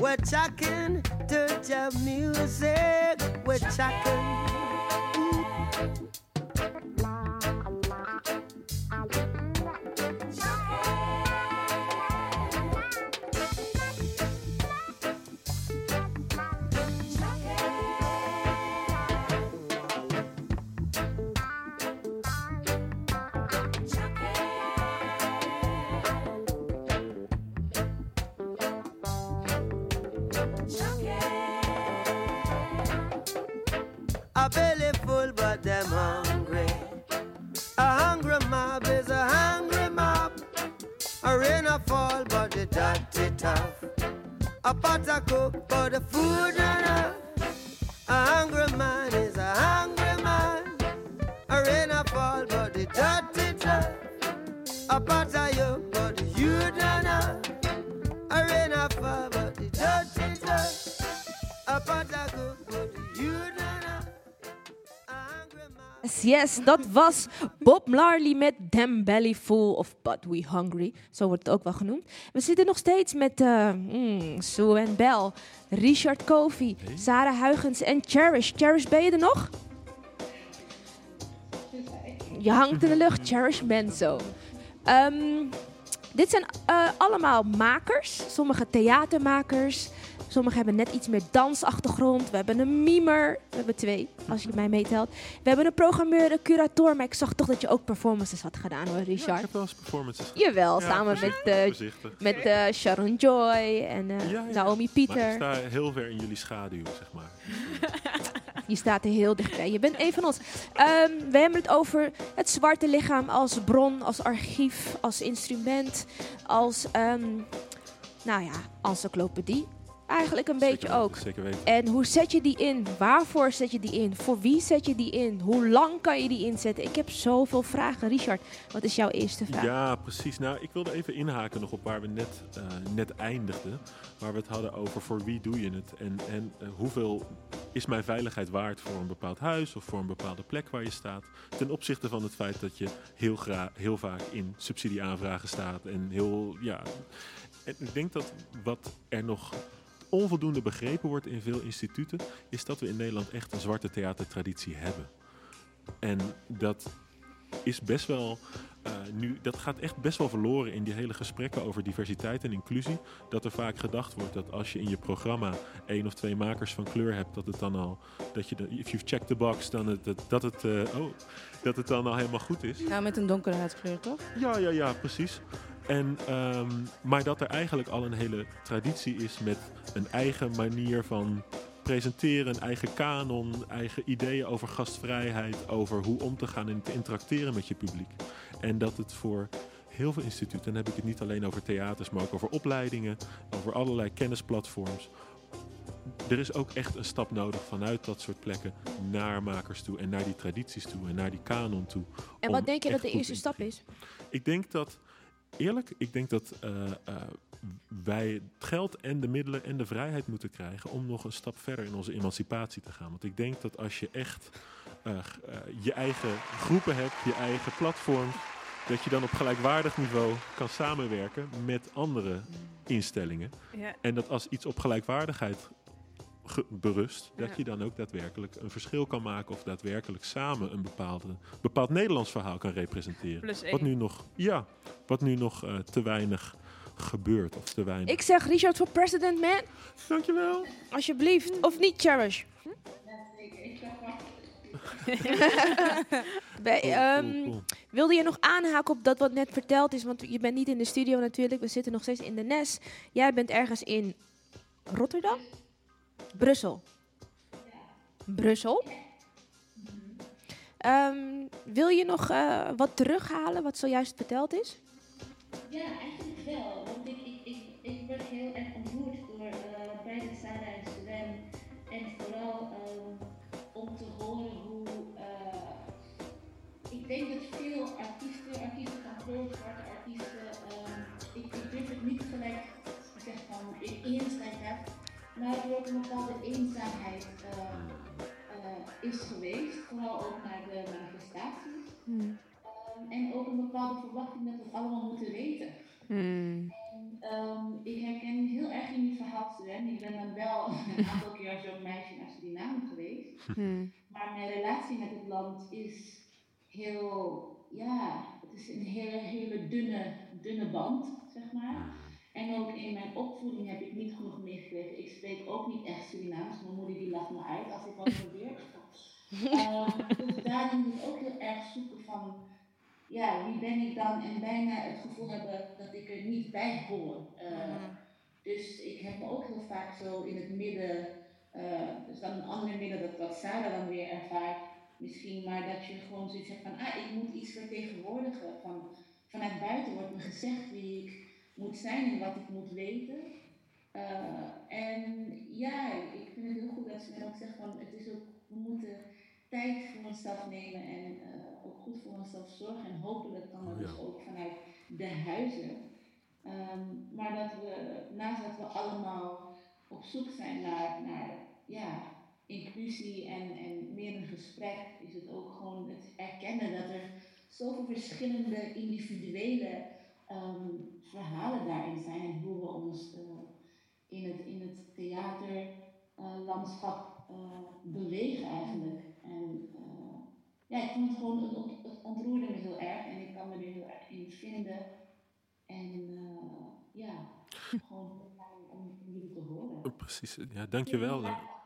we're talking dirty music. We're talking. Them hungry. A hungry mob is a hungry mob. A rain a fall, but the dirty tough. A pot a cook, but the food not enough. A hungry man Yes, yes, dat was Bob Marley met Them Belly Full of But We Hungry. Zo wordt het ook wel genoemd. We zitten nog steeds met mm, Sue en Bell, Richard Kofi, Sarah Huygens en Cherish. Cherish, ben je er nog? Je hangt in de lucht, Cherish Benzo. Ehm, dit zijn eh, allemaal makers, sommige theatermakers. Sommigen hebben net iets meer dansachtergrond. We hebben een mimer. We hebben twee, als je mij meetelt. We hebben een programmeur, een curator. Maar ik zag toch dat je ook performances had gedaan hoor, Richard. Ik heb wel eens performances gedaan. Jawel, Ja, samen met, eh, met eh, Sharon Joy en eh, Ja. Naomi Maar ik Pieter. sta heel ver in jullie schaduw, zeg maar. Je staat er heel dichtbij. Je bent een van ons. Ehm, we hebben het over het zwarte lichaam als bron, als archief, als instrument, als, ehm, nou ja, encyclopedie. Eigenlijk een beetje ook. Zeker weten. En hoe zet je die in? Waarvoor zet je die in? Voor wie zet je die in? Hoe lang kan je die inzetten? Ik heb zoveel vragen. Richard, wat is jouw eerste vraag? Ja, precies. Nou, ik wilde even inhaken nog op waar we net, eh, net eindigden. Waar we het hadden over voor wie doe je het? En, en eh, hoeveel is mijn veiligheid waard voor een bepaald huis of voor een bepaalde plek waar je staat? Ten opzichte van het feit dat je heel, heel vaak in subsidieaanvragen staat. En heel, ja. En ik denk dat wat er nog onvoldoende begrepen wordt in veel instituten, is dat we in Nederland echt een zwarte theatertraditie hebben. En dat is best wel. eh, nu, dat gaat echt best wel verloren in die hele gesprekken over diversiteit en inclusie. Dat er vaak gedacht wordt dat als je in je programma één of twee makers van kleur hebt, dat het dan al. Dat je de, if you've checked the box, dan het, dat, dat, het, eh, oh, dat het dan al helemaal goed is. Nou, met een donkere huidskleur, toch? Ja, ja, ja, precies. En, ehm, maar dat er eigenlijk al een hele traditie is met een eigen manier van presenteren, een eigen kanon, eigen ideeën over gastvrijheid, over hoe om te gaan en te interacteren met je publiek. En dat het voor heel veel instituten, dan heb ik het niet alleen over theaters, maar ook over opleidingen, over allerlei kennisplatforms. Er is ook echt een stap nodig vanuit dat soort plekken naar makers toe en naar die tradities toe en naar die kanon toe. En wat denk je dat de eerste stap is? ik denk dat, eerlijk, ik denk dat eh, eh, wij het geld en de middelen en de vrijheid moeten krijgen om nog een stap verder in onze emancipatie te gaan. Want ik denk dat als je echt eh, je eigen groepen hebt, je eigen platform, dat je dan op gelijkwaardig niveau kan samenwerken met andere instellingen. Ja. En dat als iets op gelijkwaardigheid ge- berust, dat Ja. je dan ook daadwerkelijk een verschil kan maken of daadwerkelijk samen een bepaalde, bepaald Nederlands verhaal kan representeren. Plus wat nu nog, ja, wat nu nog eh, te weinig gebeurt of te weinig. Ik zeg Richard voor president, man. Dankjewel. Alsjeblieft. Of niet, Cherish? Bij, Cool, ehm, cool, cool. Wilde je nog aanhaken op dat wat net verteld is? Want je bent niet in de studio natuurlijk. We zitten nog steeds in de NES. Jij bent ergens in Rotterdam? Brussel. Brussel. Ehm, wil je nog eh, wat terughalen wat zojuist verteld is? Ja, eigenlijk wel. Want ik, ik, ik, ik werd heel erg ontroerd door eh, beide Sarah en Sven. En vooral ehm, om te horen hoe. eh, ik denk dat eenzaamheid eh, eh, is geweest. Vooral ook naar de manifestaties. Ehm, en ook een bepaalde verwachting dat we het allemaal moeten weten. En, ehm, ik herken heel erg in verhaal, Sven. Ik ben dan wel een aantal keer als jong meisje naar Suriname geweest. Maar mijn relatie met het land is heel, ja, het is een hele, hele dunne, dunne band, zeg maar. En ook in mijn opvoeding heb ik niet genoeg meegekregen. Ik spreek ook niet echt Surinaams. Mijn moeder die lacht me uit als ik wat probeer. Ehm, dus daarin moet ik ook heel erg zoeken van, ja, wie ben ik dan? En bijna het gevoel hebben dat ik er niet bij hoor. Eh, Dus ik heb me ook heel vaak zo in het midden Eh, dus dan een andere middel dat wat Sarah dan weer ervaart misschien, maar dat je gewoon zoiets hebt van, ah, ik moet iets vertegenwoordigen. Van, vanuit buiten wordt me gezegd wie ik moet zijn en wat ik moet weten. Eh, en ja, ik vind het heel goed dat ze mij ook zegt van, het is ook, we moeten tijd voor onszelf nemen en eh, ook goed voor onszelf zorgen. En hopelijk kan dat dus ook vanuit de huizen. Ehm, maar dat we, naast dat we allemaal op zoek zijn naar, naar ja, inclusie en, en meer een gesprek, is het ook gewoon het erkennen dat er zoveel verschillende individuele ehm, verhalen daarin zijn en hoe we ons uh, in, het, in het theaterlandschap uh, uh, bewegen eigenlijk. En ja, ik vond het gewoon, het, het ontroerde me heel erg en ik kan me er heel erg in vinden. En ja, gewoon om jullie te horen. Precies, ja, dankjewel. Maar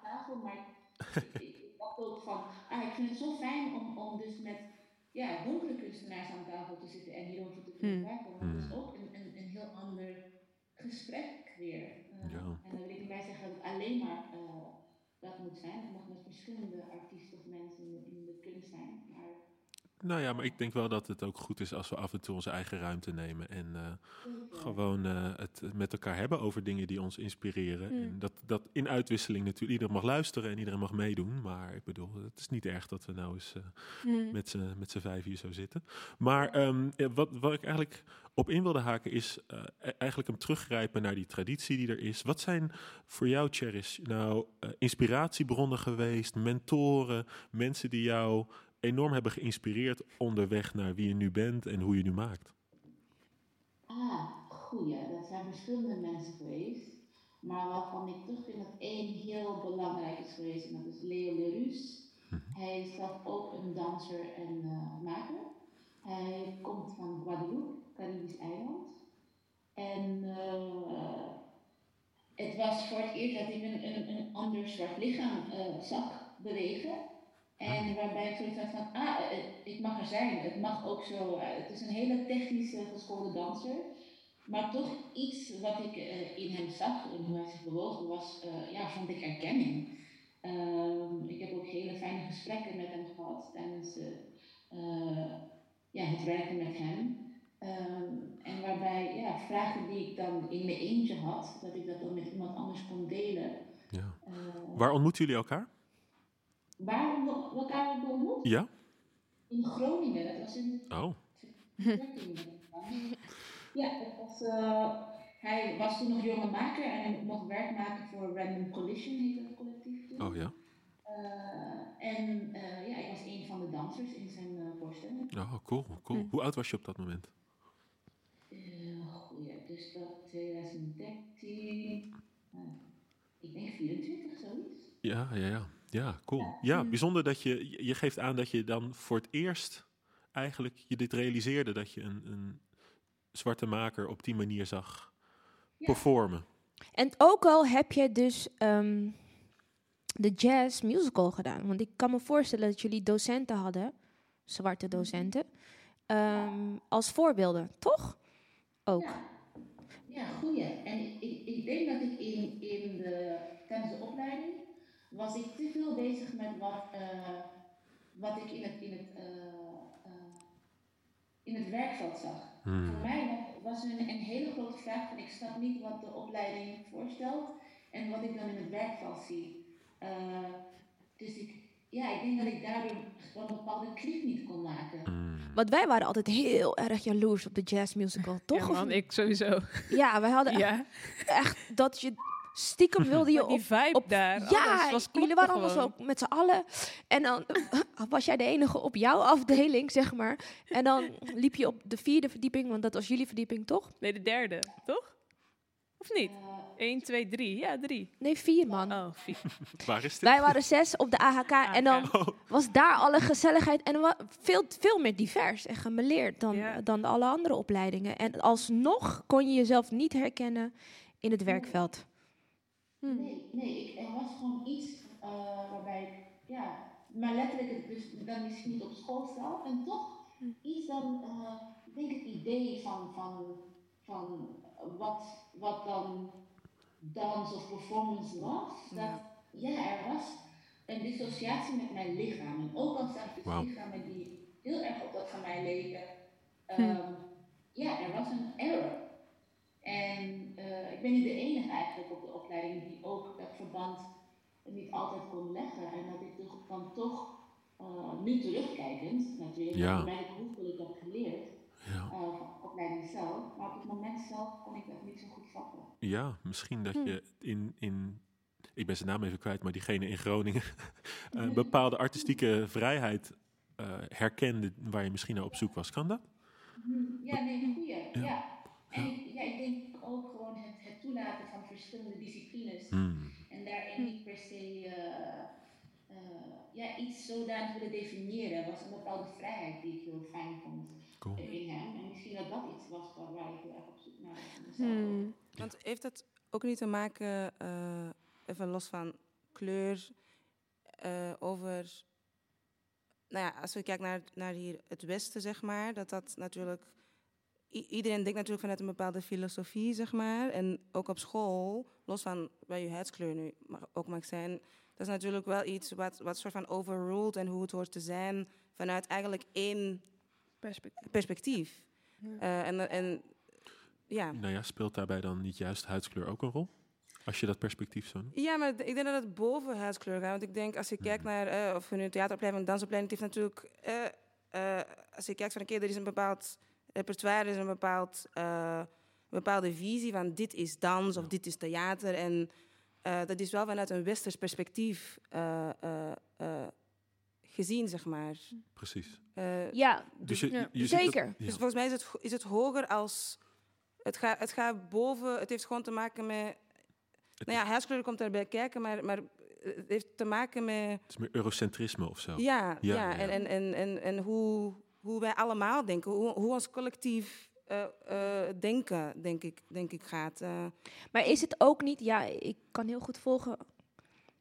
ik, ik dacht ook van, ah, ik vind het zo fijn om, om dus met ja, donkere kunstenaars aan tafel te zitten en hierover te kunnen Hmm. dat is ook een, een, een heel ander gesprek weer. Uh, Ja. En dan wil ik niet bij zeggen dat het alleen maar uh, dat moet zijn. Het mag met verschillende artiesten of mensen in de, in de kunst zijn. Maar Nou ja, maar ik denk wel dat het ook goed is als we af en toe onze eigen ruimte nemen. En uh, gewoon uh, het met elkaar hebben over dingen die ons inspireren. Mm. En dat, dat in uitwisseling natuurlijk iedereen mag luisteren en iedereen mag meedoen. Maar ik bedoel, het is niet erg dat we nou eens uh, Mm. met z'n met z'n vijf hier zo zitten. Maar um, wat, wat ik eigenlijk op in wilde haken is uh, eigenlijk hem teruggrijpen naar die traditie die er is. Wat zijn voor jou, Cherish, nou inspiratiebronnen geweest, mentoren, mensen die jou enorm hebben geïnspireerd onderweg naar wie je nu bent en hoe je nu maakt? Ah, goeie. Dat zijn verschillende mensen geweest. Maar waarvan ik toch vind dat één heel belangrijk is geweest, en dat is Leo Lerus. Hm. Hij is zelf ook een danser en uh, maker. Hij komt van Guadeloupe, Caribisch eiland. En uh, het was voor het eerst dat ik een, een, een ander soort lichaam uh, zag bewegen. En waarbij ik zoiets had van, ah, ik mag er zijn, het mag ook zo. Uh, het is een hele technische geschoolde danser. Maar toch iets wat ik uh, in hem zag, en hoe hij zich bewoog, was, uh, ja, vond ik erkenning. Um, ik heb ook hele fijne gesprekken met hem gehad tijdens ja, het werken met hem. Um, en waarbij ja, vragen die ik dan in mijn eentje had, dat ik dat dan met iemand anders kon delen. Ja. Waar ontmoeten jullie elkaar? Waar elkaar hebben ontmoet? Ja. In Groningen, dat was in. Oh. ja, dat was. Uh, hij was toen nog jonge maker en hij mocht werk maken voor Random Collision, heet dat collectief toen. Oh ja. Uh, en uh, ja, ik was een van de dansers in zijn voorstelling. Oh, cool, cool. Hm. Hoe oud was je op dat moment? goeie, dus dat 2013. ik denk 24, zoiets. Ja, ja, ja. Ja, cool. Ja, bijzonder dat je, je geeft aan dat je dan voor het eerst eigenlijk je dit realiseerde dat je een, een zwarte maker op die manier zag ja. performen. En ook al heb je dus um, de jazz musical gedaan, want ik kan me voorstellen dat jullie docenten hadden, zwarte docenten, um, als voorbeelden, toch? Ook. Ja, ja goeie. En ik, ik denk dat ik in, in de, tijdens de opleiding was ik te veel bezig met wat, uh, wat ik in het, in, het, uh, uh, in het werkveld zag. Hmm. Voor mij was er een, een, hele grote vraag van ik snap niet wat de opleiding voorstelt en wat ik dan in het werkveld zie. dus ik, ja, ik denk dat ik daardoor een bepaalde klik niet kon maken. Hmm. Want wij waren altijd heel erg jaloers op de jazz musical, toch? Ja, man, ik sowieso. Ja, wij hadden ja. echt dat je stiekem wilde je die op, vibe op daar. Ja, was jullie waren allemaal zo met z'n allen. En dan was jij de enige op jouw afdeling, zeg maar. En dan liep je op de vierde verdieping, want dat was jullie verdieping, toch? Nee, de derde, toch? Of niet? 1, 2, 3. Ja, drie. Nee, vier man. Oh, vier. Waar is dit? Wij waren zes op de AHK, AHK. en dan oh. was daar alle gezelligheid en veel, veel meer divers en gemeleerd dan, ja. dan alle andere opleidingen. En alsnog kon je jezelf niet herkennen in het werkveld. Hmm. Nee, nee ik, er was gewoon iets uh, waarbij ik, ja, maar letterlijk, dus dan misschien niet op school zelf, en toch hmm. iets dan, uh, ik denk het idee van, van, van wat, wat dan dans of performance was, dat, ja, er was een dissociatie met mijn lichaam. En ook al het Wauw. lichamen die heel erg op dat van mij leken, Hm. ehm, ja, er was een error. En eh, ik ben niet de enige eigenlijk op de opleiding die ook dat verband niet altijd kon leggen. En dat ik toch, dan toch, eh, nu terugkijkend, natuurlijk, Ja. bij de hoeveel ik heb geleerd, van de opleiding zelf, maar op het moment zelf kon ik dat niet zo goed vatten. Ja, misschien dat Hm. je in, in, ik ben zijn naam even kwijt, maar diegene in Groningen, een bepaalde artistieke vrijheid eh, herkende waar je misschien naar op zoek was. Kan dat? Mhm, Ja, nee, goeie. Ja. Ja. En ja, ik denk ook gewoon het, het toelaten van verschillende disciplines. Hmm. En daarin niet per se eh, eh, ja, iets zodanig willen definiëren. was een bepaalde vrijheid die ik heel fijn vond Cool. in hem. En misschien dat dat iets was waar, waar ik heel erg op zoek naar was. Hmm. Want heeft het ook niet te maken, eh, even los van kleur, eh, over. Nou ja, als we kijken naar, naar hier het Westen, zeg maar, dat dat natuurlijk. I- iedereen denkt natuurlijk vanuit een bepaalde filosofie, zeg maar. En ook op school, los van waar je huidskleur nu mag, ook mag zijn. Dat is natuurlijk wel iets wat, wat soort van overruled en hoe het hoort te zijn vanuit eigenlijk één perspectief. Eh, en, en ja. Nou ja, speelt daarbij dan niet juist huidskleur ook een rol? Als je dat perspectief zo noemt? Ja, maar ik denk dat het boven huidskleur gaat. Want ik denk, als je kijkt naar, eh, of we nu een theateropleiding of een dansopleiding, het heeft natuurlijk, eh, eh, als je kijkt van, oké, er is een bepaald repertoire, er is een bepaald, eh, een bepaalde visie van dit is dans of dit is theater. En eh, dat is wel vanuit een westers perspectief eh, eh, eh, gezien, zeg maar. Precies. Eh, Ja, Dus je- ja. je dat- zeker. ja. Dus volgens mij is het, is het hoger als... Het gaat, het gaat boven... Het heeft gewoon te maken met... Nou ja, huidskleur komt erbij kijken, maar, maar het heeft te maken met... Het is meer eurocentrisme of zo. Ja, ja, En, en, en, en, en hoe, hoe wij allemaal denken, hoe, hoe ons collectief eh, eh, denken, denk ik, denk ik gaat. eh. Maar is het ook niet, ja, ik kan heel goed volgen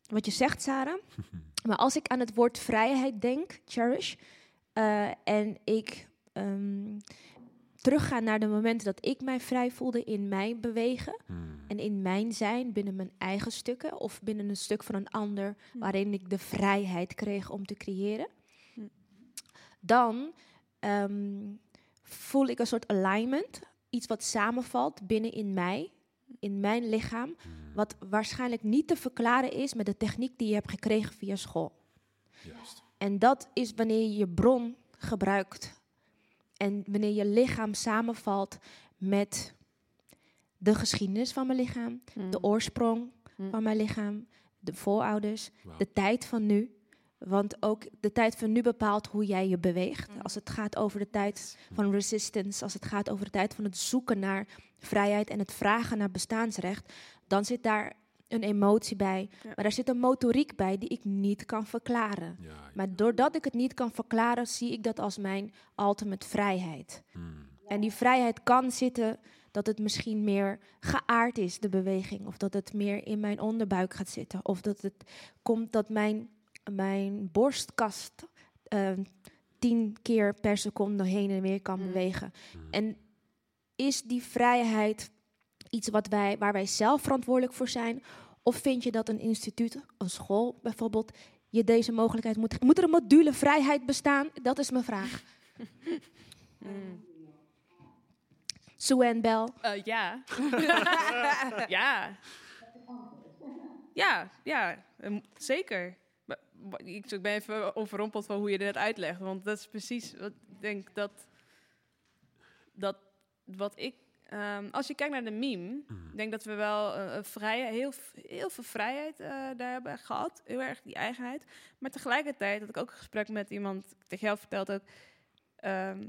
wat je zegt, Sarah. maar als ik aan het woord vrijheid denk, cherish, eh, en ik ehm, terugga naar de momenten dat ik mij vrij voelde in mijn bewegen en in mijn zijn binnen mijn eigen stukken of binnen een stuk van een ander, waarin ik de vrijheid kreeg om te creëren, dan ehm, voel ik een soort alignment, iets wat samenvalt binnen in mij, in mijn lichaam, wat waarschijnlijk niet te verklaren is met de techniek die je hebt gekregen via school. En dat is wanneer je je bron gebruikt en wanneer je lichaam samenvalt met de geschiedenis van mijn lichaam, de oorsprong van mijn lichaam, de voorouders, de tijd van nu. Want ook de tijd van nu bepaalt hoe jij je beweegt. Als het gaat over de tijd van resistance, als het gaat over de tijd van het zoeken naar vrijheid en het vragen naar bestaansrecht, dan zit daar een emotie bij. Maar daar zit een motoriek bij die ik niet kan verklaren. Maar doordat ik het niet kan verklaren, zie ik dat als mijn ultimate vrijheid. En die vrijheid kan zitten dat het misschien meer geaard is, de beweging. Of dat het meer in mijn onderbuik gaat zitten. Of dat het komt dat mijn, mijn borstkast eh, tien keer per seconde heen en weer kan bewegen. En is die vrijheid iets wat wij, waar wij zelf verantwoordelijk voor zijn? Of vind je dat een instituut, een school bijvoorbeeld, je deze mogelijkheid moet... Moet er een module vrijheid bestaan? Dat is mijn vraag. Sue en Bell. Eh, ja. ja. Ja, ja, ehm, zeker. Ik ben even overrompeld van hoe je dit uitlegt. Want dat is precies wat ik denk dat. dat wat ik. ehm, als je kijkt naar de meme, ik denk dat we wel vrije, heel, heel veel vrijheid eh, daar hebben gehad. Heel erg die eigenheid. Maar tegelijkertijd had ik ook een gesprek met iemand, tegen jou verteld ook. ehm,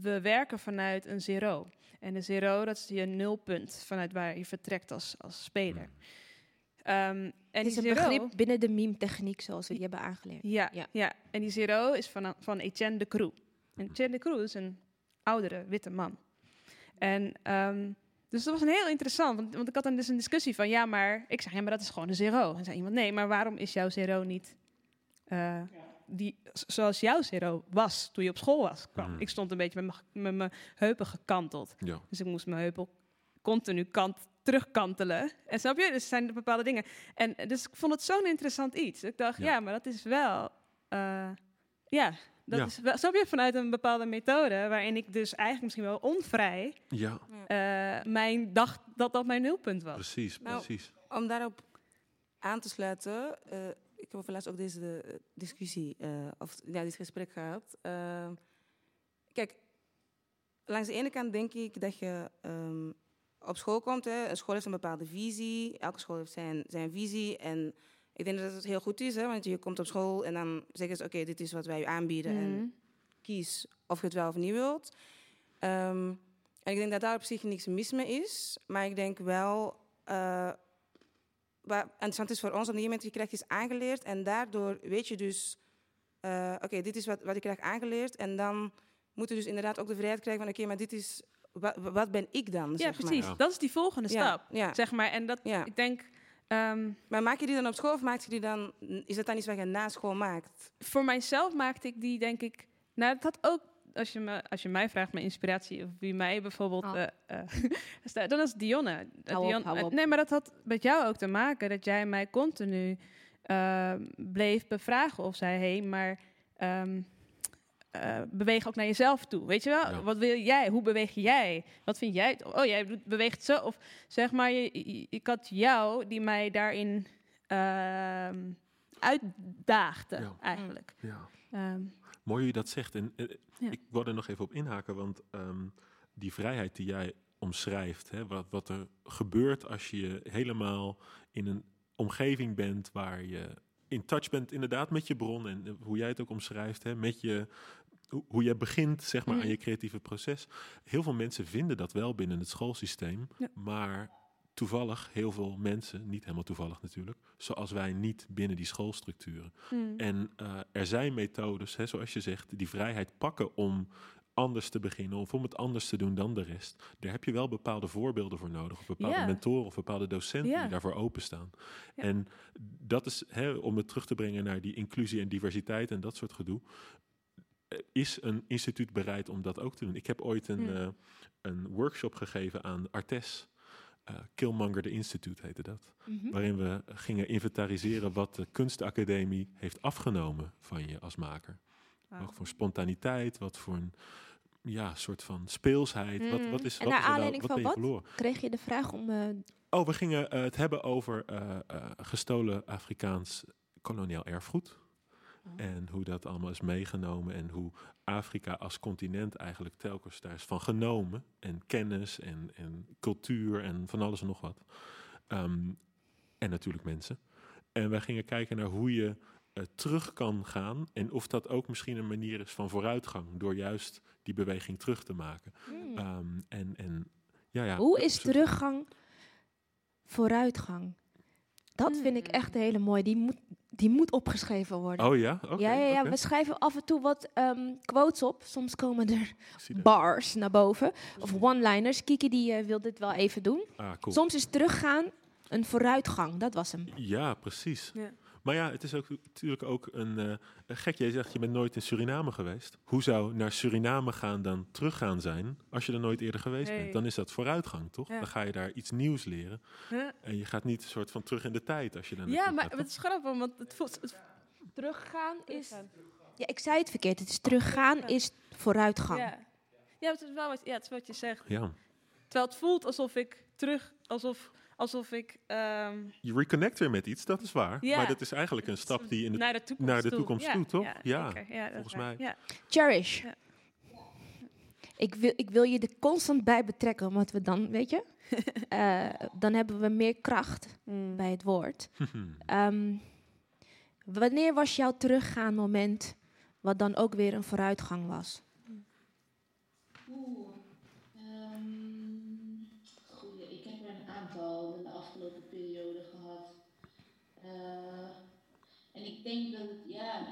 we werken vanuit een zero. En een zero, dat is je nulpunt vanuit waar je vertrekt als, als speler. Ehm, en Het is die een zero- begrip binnen de meme-techniek zoals we die hebben aangeleerd. ja, ja. en die zero is van, van Etienne de Croo. En Etienne de Croo is een oudere witte man. En ehm, dus dat was een heel interessant, want, want ik had dan dus een discussie van, ja, maar ik zeg, ja, maar dat is gewoon een zero. En zei iemand, nee, maar waarom is jouw zero niet eh, die, zoals jouw zero was toen je op school was? kwam? Ik stond een beetje met mijn- met mijn heupen gekanteld. Ja. Dus ik moest mijn heupen continu kant terugkantelen. En snap je? Dus er zijn bepaalde dingen. En dus ik vond het zo'n interessant iets. Ik dacht, ja, maar dat is wel... eh, ja, dat Ja. is wel... Snap je? Vanuit een bepaalde methode, waarin ik dus eigenlijk misschien wel onvrij... Ja, eh, mijn dacht dat dat mijn nulpunt was. precies, Nou, precies. Om daarop aan te sluiten, eh, ik heb over laatst ook deze discussie, eh, of ja, dit gesprek gehad. Eh, kijk, langs de ene kant denk ik dat je ehm, op school komt. Hè, een school heeft een bepaalde visie, elke school heeft zijn, zijn visie. En ik denk dat het heel goed is, hè, want je komt op school en dan zeggen ze: Oké, dit is wat wij u aanbieden. Mhm. En kies of je het wel of niet wilt. Ehm, en ik denk dat daar op zich niks mis mee is. Maar ik denk wel, eh, wat interessant is voor ons, op een gegeven moment je krijgt iets aangeleerd. En daardoor weet je dus, eh, oké, dit is wat, wat ik krijg aangeleerd. En dan moet je dus inderdaad ook de vrijheid krijgen van, oké, maar dit is, wat, wat ben ik dan? Ja, zeg precies. Maar. Dat is die volgende stap. ja. Zeg maar. En dat, Ja. ik denk... ehm, Maar maak je die dan op school of maak je die dan, is dat dan iets wat je na school maakt? voor mijzelf maakte ik die, denk ik... Nou, dat had ook... Als je, me, als je mij vraagt, mijn inspiratie, of wie mij bijvoorbeeld... Oh. eh, eh, dan is Dionne. Eh, Hou op, Dion- hou op. Nee, maar dat had met jou ook te maken. Dat jij mij continu eh, bleef bevragen of zei... hé, hey, maar... ehm, eh, beweeg ook naar jezelf toe. Weet je wel? Ja. Wat wil jij? Hoe beweeg jij? Wat vind jij? Oh, jij beweegt zo. Of zeg maar, je, je- ik had jou die mij daarin ehm, uitdaagde, Ja. eigenlijk. Ja. Ehm, Mooi hoe je dat zegt. En eh, ik wil er nog even op inhaken, want ehm, die vrijheid die jij omschrijft, hè, wat, wat er gebeurt als je helemaal in een omgeving bent waar je in touch bent inderdaad met je bron en eh, hoe jij het ook omschrijft, hè, met je, hoe, je begint zeg maar, Mhm. aan je creatieve proces. Heel veel mensen vinden dat wel binnen het schoolsysteem, Ja. maar toevallig heel veel mensen, niet helemaal toevallig natuurlijk, zoals wij niet binnen die schoolstructuren. hmm. En eh, er zijn methodes, hè, zoals je zegt, die vrijheid pakken om anders te beginnen of om het anders te doen dan de rest. Daar heb je wel bepaalde voorbeelden voor nodig, of bepaalde mentoren of bepaalde docenten die daarvoor openstaan. En dat is, hè, om het terug te brengen naar die inclusie en diversiteit en dat soort gedoe, is een instituut bereid om dat ook te doen. Ik heb ooit een, Hmm. eh, een workshop gegeven aan Artes. eh Killmonger de Instituut heette dat Mhm. waarin we gingen inventariseren wat de kunstacademie heeft afgenomen van je als maker. Wauw. Wat voor spontaniteit, wat voor een ja, soort van speelsheid. Wat, Mm. wat is, En wat naar is nou- aanleiding wat van wat? Kreeg je de vraag om... eh, Oh, we gingen eh, het hebben over eh, eh, gestolen Afrikaans koloniaal erfgoed. Oh. En hoe dat allemaal is meegenomen en hoe Afrika als continent eigenlijk telkens daar is van genomen. En kennis en, en cultuur en van alles en nog wat. Ehm, en natuurlijk mensen. En wij gingen kijken naar hoe je eh, terug kan gaan en of dat ook misschien een manier is van vooruitgang door juist die beweging terug te maken. hmm. Ehm, en, en ja, ja, Hoe is teruggang vooruitgang? Dat vind ik echt hele mooi. Die moet, die moet opgeschreven worden. Oh ja? Oké. ja, ja, ja. we schrijven af en toe wat ehm, quotes op. Soms komen er bars naar boven. Of one-liners. Kiki die eh, wil dit wel even doen. Ah, cool. Soms is teruggaan een vooruitgang. Dat was hem. Ja, precies. Ja. Maar ja, het is ook natuurlijk ook een eh, een gek. Jij zegt je bent nooit in Suriname geweest. Hoe zou naar Suriname gaan dan teruggaan zijn als je er nooit eerder geweest bent? Dan is dat vooruitgang, toch? Ja. Dan ga je daar iets nieuws leren. Huh? En je gaat niet een soort van terug in de tijd als je dan. Ja, maar het is grappig, want het voelt... Het, Teruggaan is... Ja, ik zei het verkeerd. Het is teruggaan is vooruitgang. ja. ja, het is wel wat, ja, het is wat je zegt. Ja. Terwijl het voelt alsof ik terug... Alsof, alsof ik... ehm, Je reconnect weer met iets, dat is waar. Ja. Maar dat is eigenlijk een stap die in de, naar de toekomst naar de toe. toekomst Ja, toe, toch? Ja, Ja, zeker. ja dat volgens mij. Ja. Cherish. Ja. Ik wil, ik wil je er constant bij betrekken, omdat we dan, weet je, eh, dan hebben we meer kracht Mm. bij het woord. Ehm, wanneer was jouw teruggaan moment, wat dan ook weer een vooruitgang was? Oeh, ehm, goeie. Ik heb er een aantal in de afgelopen periode gehad. Eh, en ik denk dat het, ja,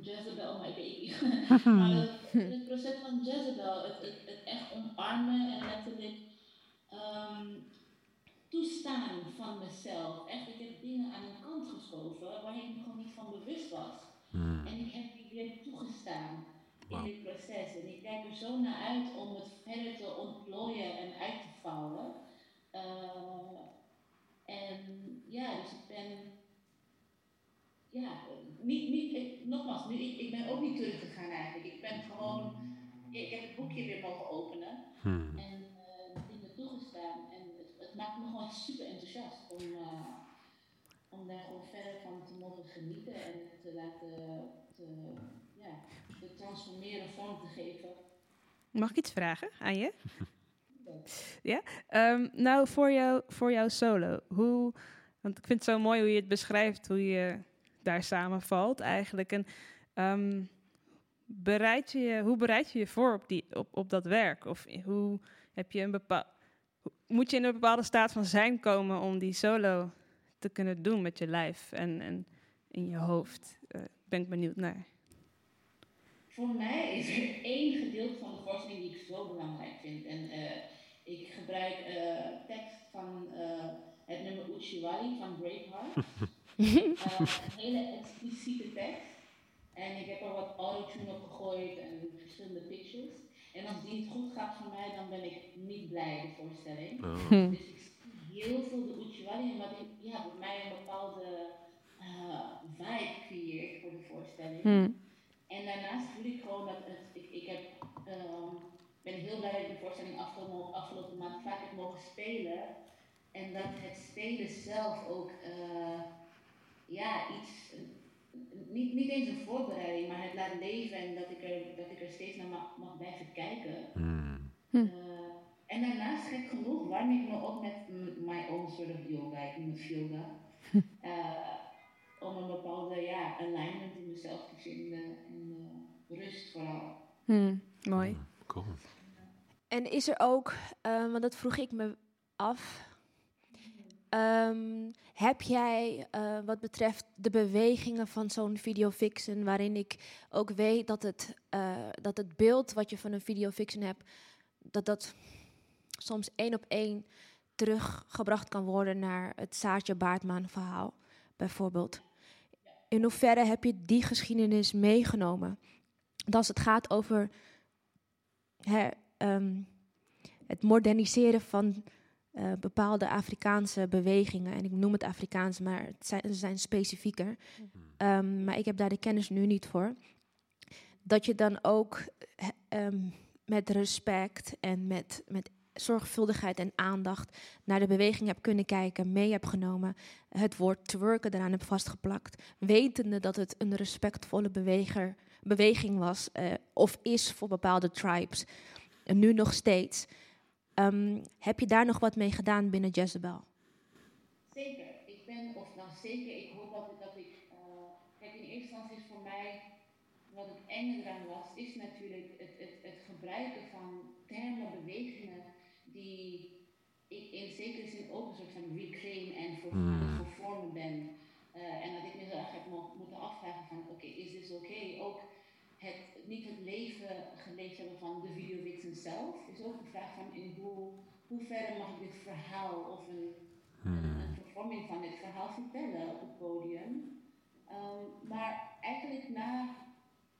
Jezebel, weet niet. maar het, het proces van Jezebel, het, het, het echt omarmen en letterlijk ehm, toestaan van mezelf. Echt, ik heb dingen aan de kant geschoven waar ik me gewoon niet van bewust was. Hmm. En ik heb die weer toegestaan in dit proces. En ik kijk er zo naar uit om het verder te ontplooien en uit te vouwen. Ehm, ja, dus ik ben, ja, niet, niet, ik, nogmaals, nu, ik, ik ben ook niet teruggegaan eigenlijk. Ik ben gewoon, ik heb het boekje weer mogen openen Hmm. en uh, dingen toegestaan. En het, het maakt me gewoon super enthousiast om, uh, om daar gewoon verder van te mogen genieten en te laten, te, ja, te transformeren, vorm te geven. Mag ik iets vragen aan je? ja? Um, nou, voor, jou, voor jouw solo, hoe... Want ik vind het zo mooi hoe je het beschrijft, hoe je daar samenvalt eigenlijk. En um, bereid je, hoe bereid je je voor op, die, op, op dat werk? Of hoe heb je een bepaald... Moet je in een bepaalde staat van zijn komen om die solo te kunnen doen met je lijf en, en in je hoofd? Uh, ben ik benieuwd naar. Voor mij is er één gedeelte van de voorstelling die ik zo belangrijk vind. En uh, ik gebruik uh, tekst van uh, het nummer Uchiwali van Braveheart. een hele expliciete tekst. En ik heb er wat autotune op gegooid en verschillende pitches. En als die niet goed gaat voor mij, dan ben ik niet blij de voorstelling. Oh. Dus ik zie heel veel de Uchiwali en wat ik, ja, voor mij een bepaalde vibe creëert voor de voorstelling. Hmm. En daarnaast voel ik gewoon dat het, ik, ik heb, um, ben heel blij dat ik de voorstelling afgelopen, afgelopen maand vaak heb mogen spelen. En dat het spelen zelf ook, uh, ja, iets, niet, niet eens een voorbereiding, maar het laat leven en dat ik er, dat ik er steeds naar mag, mag blijven kijken. Hmm. Uh, en daarnaast, gek genoeg, warm ik me op met my own sort of yoga, ik noem het yoga. Uh, om een bepaalde ja, alignment in mezelf te vinden en uh, rust vooral. Hmm, mooi. Cool. En is er ook, uh, want dat vroeg ik me af, um, heb jij uh, wat betreft de bewegingen van zo'n videofiction, waarin ik ook weet dat het, uh, dat het beeld wat je van een videofiction hebt, dat dat soms één op één teruggebracht kan worden naar het Saartje Baartman verhaal, bijvoorbeeld. In hoeverre heb je die geschiedenis meegenomen? Als het gaat over hè, um, het moderniseren van uh, bepaalde Afrikaanse bewegingen. En ik noem het Afrikaans, maar het zijn, ze zijn specifieker. Um, maar ik heb daar de kennis nu niet voor. Dat je dan ook um, met respect en met, met zorgvuldigheid en aandacht naar de beweging heb kunnen kijken, mee heb genomen, het woord twerken eraan heb vastgeplakt, wetende dat het een respectvolle beweger, beweging was uh, of is voor bepaalde tribes. En nu nog steeds. Um, heb je daar nog wat mee gedaan binnen Jezebel? Zeker. Ik ben, of nou zeker, ik hoop dat, dat ik, uh, kijk in eerste instantie is voor mij, wat het enge eraan was, is natuurlijk het, het, het gebruiken van termen, bewegingen, die ik in zekere zin ook een soort van reclaim en voor, Hmm. voor vormen ben. Uh, en dat ik me heel erg heb mo- moeten afvragen van, oké, okay, is dit oké? Okay? Ook het, niet het leven geleefd hebben van de videovixen zelf, is ook de vraag van in hoe, hoe ver mag ik dit verhaal of een, een vervorming van dit verhaal vertellen op het podium. Um, maar eigenlijk na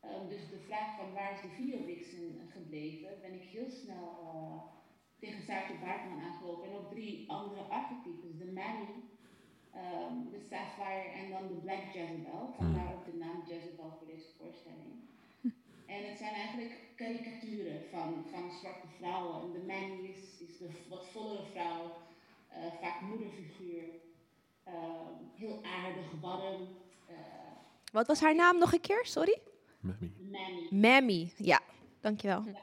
um, dus de vraag van waar is de videovixen gebleven, ben ik heel snel uh, tegen Saartje Baartman aangelopen en ook drie andere archetypes, de Manny, um, de Sapphire en dan de Black Jezebel, vandaar ook de naam Jezebel voor deze voorstelling. En het zijn eigenlijk karikaturen van, van zwarte vrouwen. En de man is, is de wat vollere vrouw, uh, vaak moederfiguur, uh, heel aardig, warm. Uh, Wat was haar naam nog een keer? Sorry? Mammy. Mammy. Mammy, ja. Dankjewel. Ja.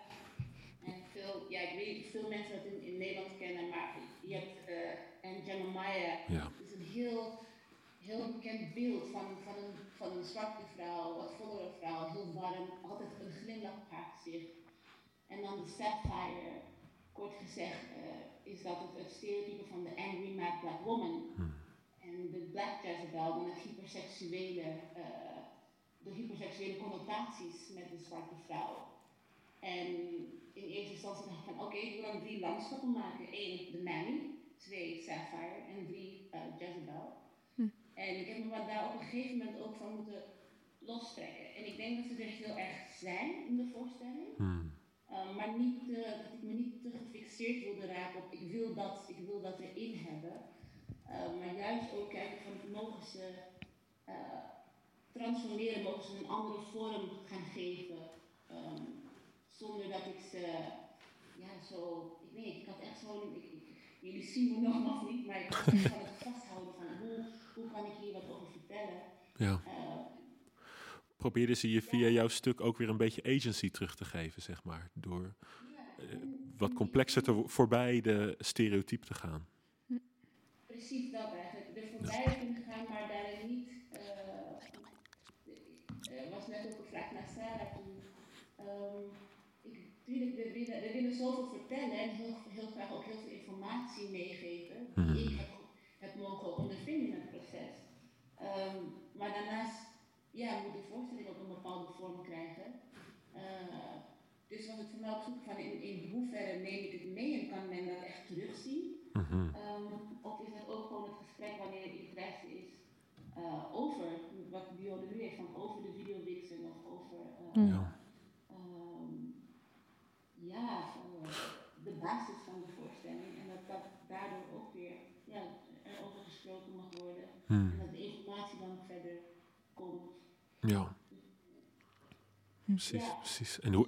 En veel, ja, ik weet niet of veel mensen dat in, in Nederland kennen, maar je hebt uh, en Jeremiah. Ja. is een heel, heel bekend beeld van, van, een, van een zwarte vrouw, wat vollere vrouw, heel warm, altijd een glimlach op haar gezicht. En dan de Sapphire, kort gezegd, uh, is dat het, het stereotype van de angry mad black woman. Hmm. En de Black Jezebel, dan het hyperseksuele, uh, de hyperseksuele connotaties met de zwarte vrouw. En in eerste instantie dacht ik van, oké, okay, ik wil dan drie landschappen maken. Eén, de Mammy, twee, Sapphire en drie, uh, Jezebel. En ik heb me daar op een gegeven moment ook van moeten lostrekken. En ik denk dat ze er heel erg zijn in de voorstelling. Hmm. Uh, maar niet te, dat ik me niet te gefixeerd wilde raken op ik wil dat, ik wil dat erin hebben. Eh, maar juist ook kijken van mogen ze eh, transformeren, mogen ze een andere vorm gaan geven. ehm, zonder dat ik ze, ja, zo, ik weet niet, ik had echt zo'n, ik- jullie zien me nogmaals niet, maar ik van het vasthouden van hoe, hoe kan ik hier wat over vertellen. Ja. Eh, Probeerden ze je via jouw stuk ook weer een beetje agency terug te geven, zeg maar. Door eh, wat complexer te, voorbij de stereotype te gaan. Precies dat eigenlijk. Er voorbij kunnen gaan, maar daarin niet. eh, Er was net ook een vraag naar Sarah toen. Ehm, we willen, we willen zoveel vertellen en heel, heel graag ook heel veel informatie meegeven. Mhm. Die ik heb, heb mogen ondervinden in het proces. Ehm, maar daarnaast ja, moet de voorstelling ook een bepaalde vorm krijgen. Eh, dus was het voor mij op zoek van in, in hoeverre neem ik het mee en kan men dat echt terugzien? Mhm. Ehm, of is dat ook gewoon het gesprek wanneer er interesse is eh, over wat Dionne nu heeft, van over de videowixen of over eh, Ja. Ja, eh, de basis van de voorstelling. En dat dat daardoor ook weer ja, erover gesproken mag worden. Hmm. En dat de informatie dan verder komt. Ja. Precies, precies. En hoe...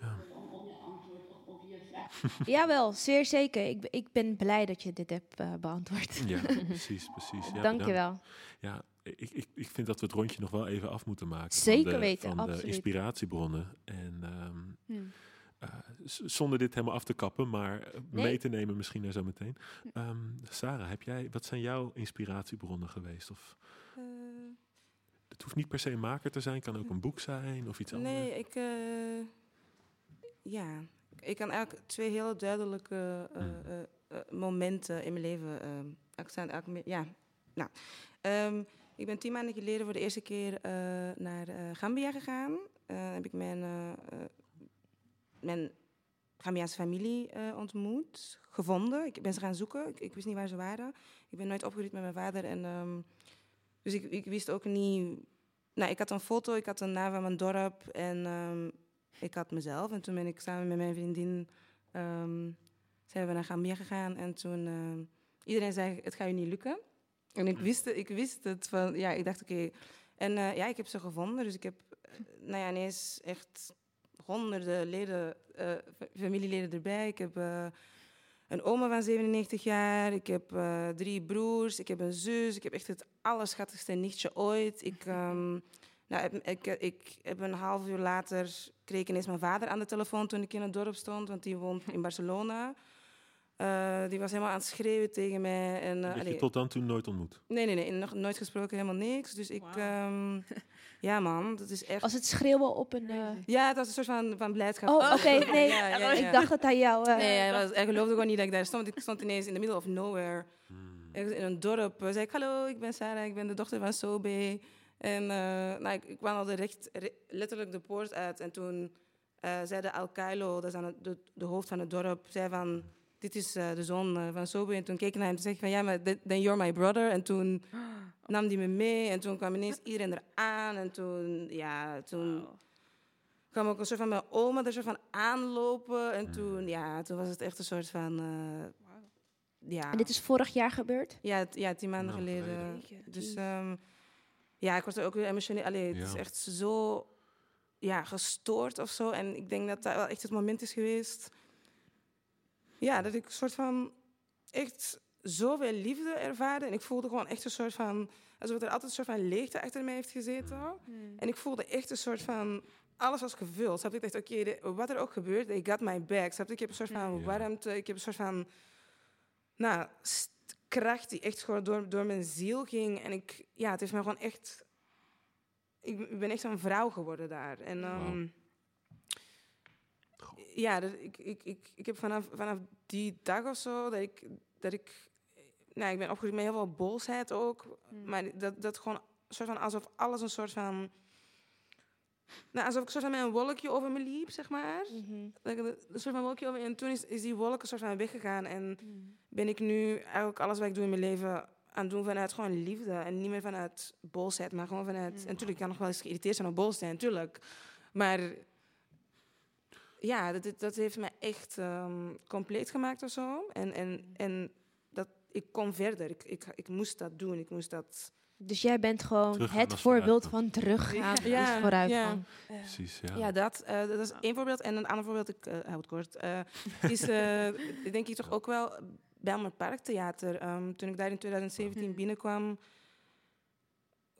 Ja. Om, om je antwoord op, op je vraag. Jawel, zeer zeker. Ik, ben- ik ben blij dat je dit hebt eh, beantwoord. Ja, precies, precies. Ja, Dank je wel. Ja, ik, ik, ik vind dat we het rondje nog wel even af moeten maken. Zeker van de, weten, Van de absoluut. inspiratiebronnen. En ehm, Hmm. Eh, zonder dit helemaal af te kappen, maar eh, Nee. mee te nemen misschien naar zo meteen. Ehm, Sarah, heb jij, wat zijn jouw inspiratiebronnen geweest? Of, Eh, het hoeft niet per se een maker te zijn, kan ook een boek zijn of iets anders. Nee, ik. ja, ik kan eigenlijk twee hele duidelijke Hmm. momenten in mijn leven. accent, eigenlijk, ja, nou. ehm, ik ben tien maanden geleden voor de eerste keer naar Gambia gegaan. Heb ik mijn, mijn Gambiaanse familie eh, ontmoet, gevonden. Ik ben ze gaan zoeken. Ik, ik wist niet waar ze waren. Ik ben nooit opgegroeid met mijn vader. En, ehm, dus ik, ik wist ook niet nou, ik had een foto, ik had een naam van mijn dorp en ehm, ik had mezelf. En toen ben ik samen met mijn vriendin ehm, zijn we naar Gambia gegaan. En toen ehm, iedereen zei, het gaat je niet lukken. En ik wist, ik wist het van, ja, ik dacht oké. En eh, ja, ik heb ze gevonden. Dus ik heb, eh, nou ja, ineens echt honderden leden, fa- familieleden erbij. Ik heb eh, een oma van 97 jaar, ik heb eh, drie broers, ik heb een zus, ik heb echt het allerschattigste nichtje ooit. Ik, ehm, nou, heb- ik, ik heb een half uur later kreeg ik ineens mijn vader aan de telefoon toen ik in het dorp stond, want die woont in Barcelona. Eh, die was helemaal aan het schreeuwen tegen mij. En, eh, Dat je tot dan toe nooit ontmoet. Nee, nee, nee, nog nooit gesproken, helemaal niks. Dus ik, ehm, ja man, dat is echt... Als het schreeuwen op een... eh, Ja, het was een soort van, van blijdschap. Oh, oké, nee. Ja, ja, ja. Ik dacht dat hij jou... eh, Nee, hij, was, hij geloofde gewoon niet dat ik daar stond. Ik stond ineens in the middle of nowhere. Ergens in een dorp. Zei ik, hallo, ik ben Sarah, ik ben de dochter van Sobe. En eh, nou, ik, ik wandelde recht, re- letterlijk de poort uit. En toen eh, zei de Alcailo, dat is dan het- de, de hoofd van het dorp, zei van... Dit is eh, de zoon eh, van Sobe. En toen keek ik naar hem en zei van... Ja, maar th- then you're my brother. En toen nam hij me mee. En toen kwam ineens iedereen eraan. En toen, ja, toen kwam ook een soort van mijn oma er soort van aanlopen. En toen, ja, toen was het echt een soort van... eh, ja. En dit is vorig jaar gebeurd? Ja, ja tien maanden Nou, geleden. Dus ehm, ja, ik was er ook weer emotioneel. Allee, het is echt zo ja, gestoord of zo. En ik denk dat dat wel echt het moment is geweest... Ja, dat ik een soort van echt zoveel liefde ervaarde. En ik voelde gewoon echt een soort van... Alsof er altijd een soort van leegte achter mij heeft gezeten. En ik voelde echt een soort van... Alles was gevuld. Snap je? Ik dacht, oké, wat er ook gebeurt, they got my back. Snap je? Ik heb een soort van warmte. Ik heb een soort van... Nou, kracht die echt gewoon door, door mijn ziel ging. En ik... Ja, het heeft me gewoon echt... Ik ben- ik echt een vrouw geworden daar. En... ja, dat, ik, ik, ik, ik heb vanaf, vanaf die dag of zo dat ik, dat ik, nou, ik ben opgegroeid met heel veel boosheid ook, maar dat, dat gewoon soort van alsof alles een soort van, nou, alsof ik soort van met een wolkje over me liep, zeg maar. Dat ik een een soort van wolkje over, en toen is, is die wolk een soort van weggegaan en ben ik nu eigenlijk alles wat ik doe in mijn leven aan het doen vanuit gewoon liefde en niet meer vanuit boosheid, maar gewoon vanuit, en natuurlijk kan nog wel eens geïrriteerd zijn of boos zijn, natuurlijk, maar ja, dat, dat- heeft me echt ehm, compleet gemaakt of zo. En, en, en dat, ik kon verder. Ik, ik, ik moest dat doen. Ik moest dat... Dus jij bent gewoon Teruggaan het voorbeeld van teruggaan Ja, is vooruitgang. ja. Precies, ja. Ja, dat, eh, dat is één voorbeeld. En een ander voorbeeld, ik eh hou het kort, eh, is eh, denk ik toch ook wel Belmer Parktheater. Ehm, toen ik daar in 2017 binnenkwam,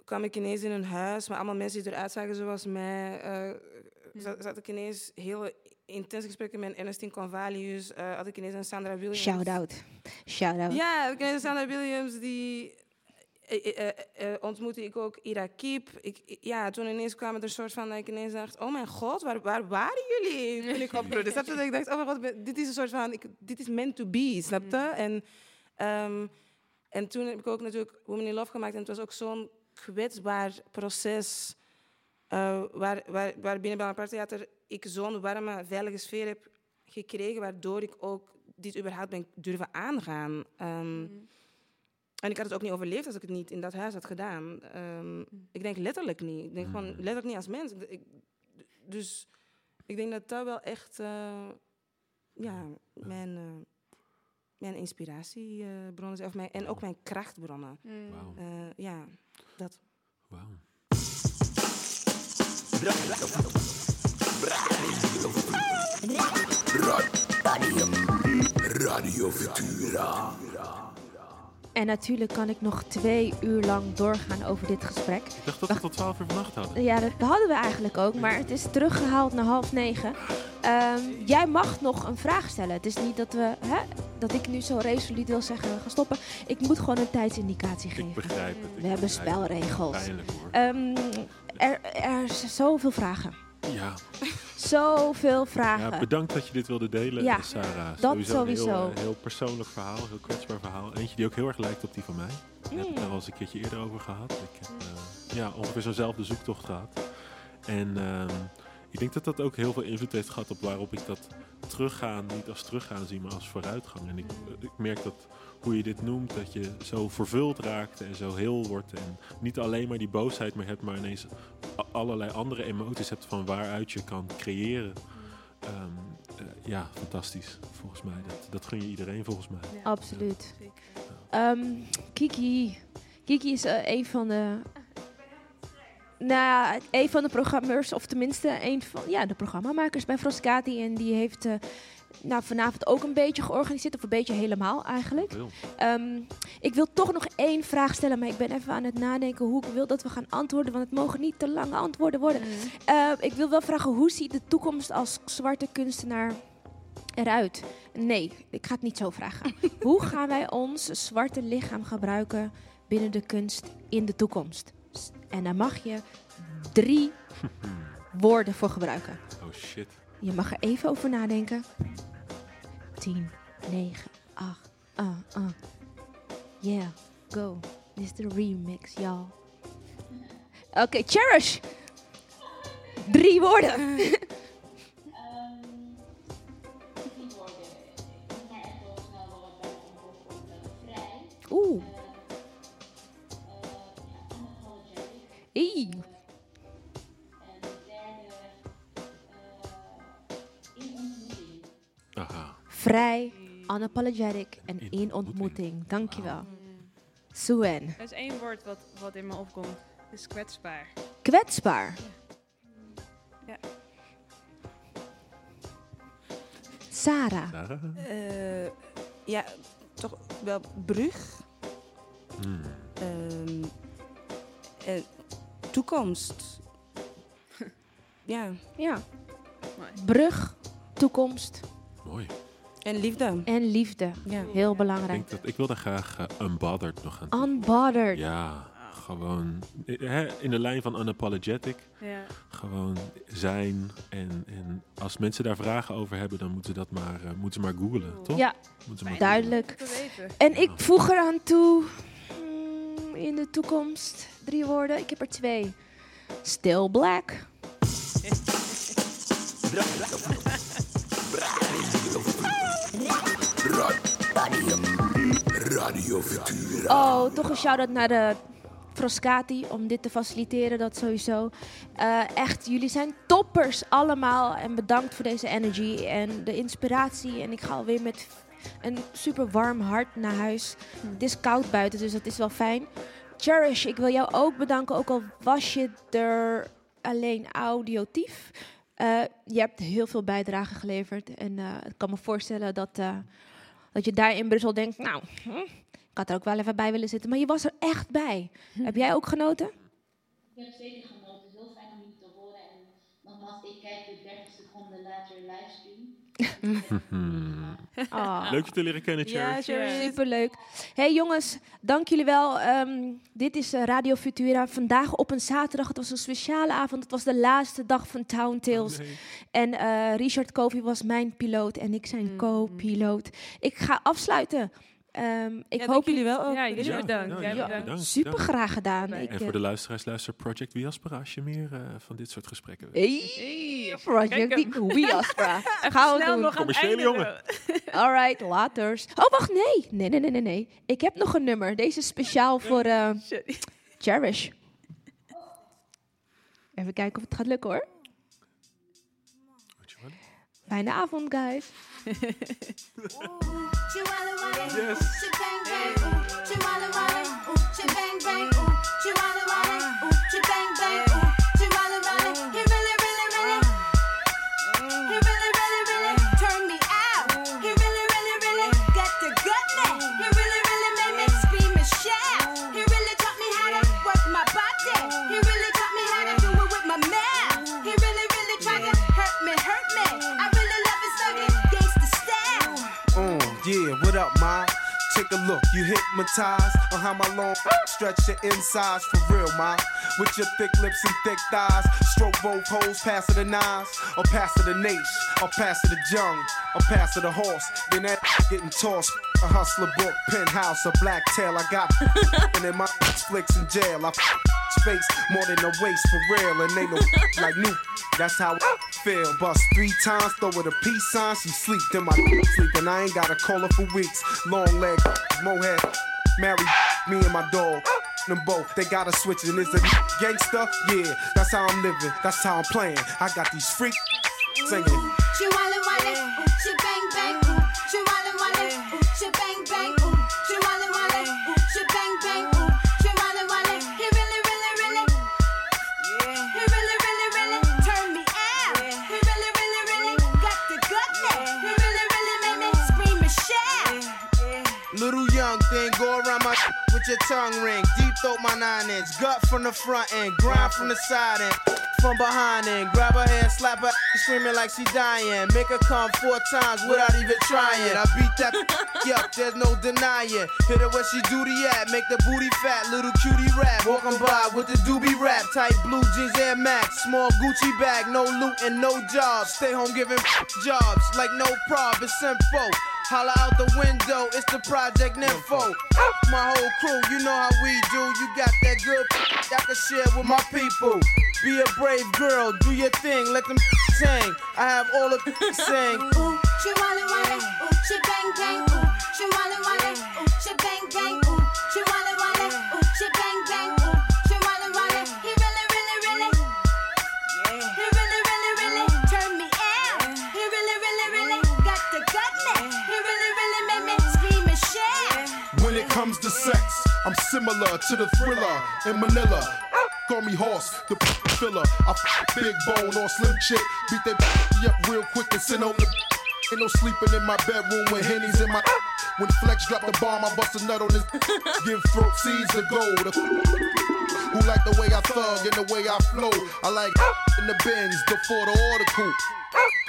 kwam ik ineens in een huis met allemaal mensen die eruit zagen zoals mij. Zat, zat ik ineens heel intense gesprekken met Ernestine Convalius. eh had ik ineens een Sandra Williams. Shout-out. Shout-out. Ja, heb ik ineens Sandra Williams, die eh, eh, ontmoette ik ook Ira Kiep. Ik, ja, toen ineens kwam het een soort van dat ik ineens dacht, oh mijn god, waar, waar waren jullie toen ik opgroeide? Snap je? Dat ik dacht, oh mijn god, dit is een soort van, ik, dit is meant to be, snap je? En, ehm, en toen heb ik ook natuurlijk Women in Love gemaakt en het was ook zo'n kwetsbaar proces eh, waar, waar, waar binnen bij een theater ik zo'n warme, veilige sfeer heb gekregen, waardoor ik ook dit überhaupt ben durven aangaan. Ehm, En ik had het ook niet overleefd als ik het niet in dat huis had gedaan. Ehm, Ik denk letterlijk niet. Ik denk gewoon letterlijk niet als mens. Ik- dus ik denk dat dat wel echt eh, ja, mijn, eh, mijn inspiratiebronnen zijn. Of mijn, en ook mijn krachtbronnen. Eh, ja, dat. Wauw. Radio, Futura. En natuurlijk kan ik nog twee uur lang doorgaan over dit gesprek. Ik dacht dat we tot 12 uur vannacht hadden. Ja, dat hadden we eigenlijk ook, maar het is teruggehaald naar half negen. Ehm, jij mag nog een vraag stellen. Het is niet dat, we, hè, dat ik nu zo resoluut wil zeggen, we gaan stoppen. Ik moet gewoon een tijdsindicatie geven. Ik begrijp het. ik We hebben spelregels. Pijnlijk hoor. Ehm, er, er zijn zoveel vragen. Ja. Zoveel vragen. ja, bedankt dat je dit wilde delen, Ja, Sarah. dat Een sowieso. eh, heel persoonlijk verhaal, heel kwetsbaar verhaal. Eentje die ook heel erg lijkt op die van mij. Daar heb ik Mm. het al eens een keertje eerder over gehad. Ik heb eh, ja, ongeveer zo'nzelfde zoektocht gehad. En ehm, ik denk dat dat ook heel veel invloed heeft gehad op waarop ik dat teruggaan niet als teruggaan zie, maar als vooruitgang. En ik, ik merk dat hoe je dit noemt, dat je zo vervuld raakt en zo heel wordt. En niet alleen maar die boosheid meer hebt, maar ineens allerlei andere emoties hebt van waaruit je kan creëren. Ehm, eh, ja, fantastisch, volgens mij. Dat, dat gun je iedereen, volgens mij. Absoluut. Ehm, Kiki. Kiki is eh, een van de. Nou, een van de programmeurs, of tenminste een van ja, de programmamakers bij Froscati. En die heeft eh, nou, vanavond ook een beetje georganiseerd, of een beetje helemaal eigenlijk. Ehm, ik wil toch nog één vraag stellen, maar ik ben even aan het nadenken hoe ik wil dat we gaan antwoorden, want het mogen niet te lange antwoorden worden. Eh, ik wil wel vragen, hoe ziet de toekomst als zwarte kunstenaar eruit? Nee, ik ga het niet zo vragen. hoe gaan wij ons zwarte lichaam gebruiken binnen de kunst in de toekomst? En daar mag je drie woorden voor gebruiken. Oh shit. Je mag er even over nadenken. 10, 9, 8, ah, ah. Yeah, go. Dit is de remix, y'all. Oké, Cherish. Drie woorden. Oeh. Ie. Aha. Vrij, unapologetic en in ontmoeting. Dankjewel. Suen. Er is één woord wat, wat in me opkomt. Het is kwetsbaar. Kwetsbaar. Ja. Sarah. Sarah? Eh, ja, toch wel brug. Hmm. Ehm, eh, toekomst. ja. Ja. Brug, toekomst Mooi. En liefde. en liefde. Ja. Heel Ik, belangrijk. denk dat, ik wil daar graag eh, Unbothered nog aan Unbothered. Ja, gewoon eh, hè, in de lijn van unapologetic. Ja. Gewoon zijn. En, en als mensen daar vragen over hebben, dan moeten ze dat maar, eh, moeten ze maar googlen, toch? Ja, Moeten ze maar duidelijk. En ik voeg eraan toe, mm, in de toekomst, drie woorden. Ik heb er twee. Still black. Radio, Radio Futura. Oh, toch een shout-out naar de Froscati om dit te faciliteren, dat sowieso. Eh, echt, jullie zijn toppers allemaal. En bedankt voor deze energy en de inspiratie. En ik ga alweer met een super warm hart naar huis. Het is koud buiten, dus dat is wel fijn. Cherish, ik wil jou ook bedanken, ook al was je er alleen audiotief. Eh, je hebt heel veel bijdrage geleverd. En eh, ik kan me voorstellen dat, eh, dat je daar in Brussel denkt, nou, hm, ik had er ook wel even bij willen zitten. Maar je was er echt bij. Heb jij ook genoten? Ik heb zeker genoten. Het is heel fijn om jullie te horen. En nogmaals, ik kijk de 30 seconden later livestream. Ah. Leuk je te leren kennen, Cherry. Superleuk. Hey jongens, dank jullie wel. Ehm, dit is eh, Radio Futura. Vandaag op een zaterdag. Het was een speciale avond. Het was de laatste dag van Town Tales. En eh, Richard Kofi was mijn piloot en ik zijn co-piloot. Ik ga afsluiten. Ehm, ik Ja, hoop jullie wel ook. Ja, jullie Ja, bedankt. ja, ja, bedankt. super graag gedaan. Ik, En eh, voor de luisteraars, luister Project Wiaspera als je meer eh, van dit soort gesprekken wil. Hey, Project. Wiaspera. Gaan we snel doen. nog Commerciële jongen. Alright, laters. Oh, wacht, nee. Nee, nee, nee, nee, nee. Ik heb nog een nummer. Deze is speciaal voor eh, Sorry. Cherish. Even kijken of het gaat lukken, hoor. Fijne avond, guys. Yes. Take a look, you hypnotized on how my long stretch your insides for real, ma. With your thick lips and thick thighs, stroke both holes, pass the nines, or pass the nation, or pass the jung, or pass the horse. Then that getting tossed. A hustler book, penthouse, a black tail. I got and in my flicks in jail. I space more than a waist for real, and ain't no like new. That's how I feel. Bust three times, throw it a peace sign. She sleep, then my sleep, and I ain't gotta call her for weeks. Long leg, mohead, married me and my dog. Them both, they gotta switch it. And is a gangster? Yeah, that's how I'm living. That's how I'm playing. I got these freaks singing. Little your tongue ring. Deep throat my nine inch, gut from the front end, grind from the side end, from behind end. Grab her hand, slap her, screaming like she dying. Make her come four times without even trying. I beat that up, there's no denying. Hit her where she duty at, make the booty fat, little cutie rap. Walking by with the doobie rap, tight blue jeans Air Max, small Gucci bag, no loot and no jobs. Stay home giving jobs like no prob, it's simple. Holla out the window, it's the Project Nympho. My whole crew, you know how we do. You got that good I can share with my people. Be a brave girl, do your thing, let them sing. I have all the sing. Ooh, she wale wale, ooh, she bang bang, ooh, she wale wale, ooh, she bang bang, comes to sex, I'm similar to the thriller in Manila. Call me horse, the filler. I big bone or slim chick. Beat that up real quick and send the. Ain't no sleeping in my bedroom with hennies in my. When Flex drop the bomb, I bust a nut on his. Give throat seeds of gold. Who like the way I thug and the way I flow? I like in the bins, the Ford or the coupe.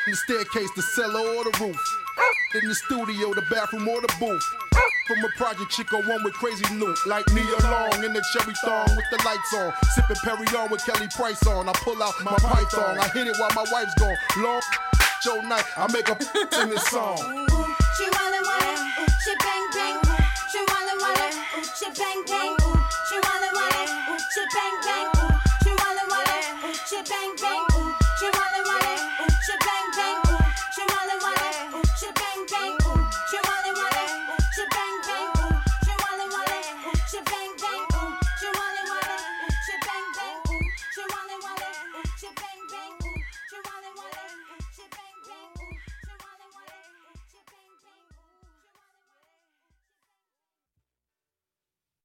In the staircase, the cellar or the roof. In the studio, the bathroom or the booth. From a project chick on one with crazy loot. Like Nia Long in the cherry thong with the lights on. Sipping Perry on with Kelly Price on. I pull out my python. I hit it while my wife's gone. Long show night, I make a in this song. She wale wale, ooh, she bang bang, ooh, she wale, ooh, she bang bang,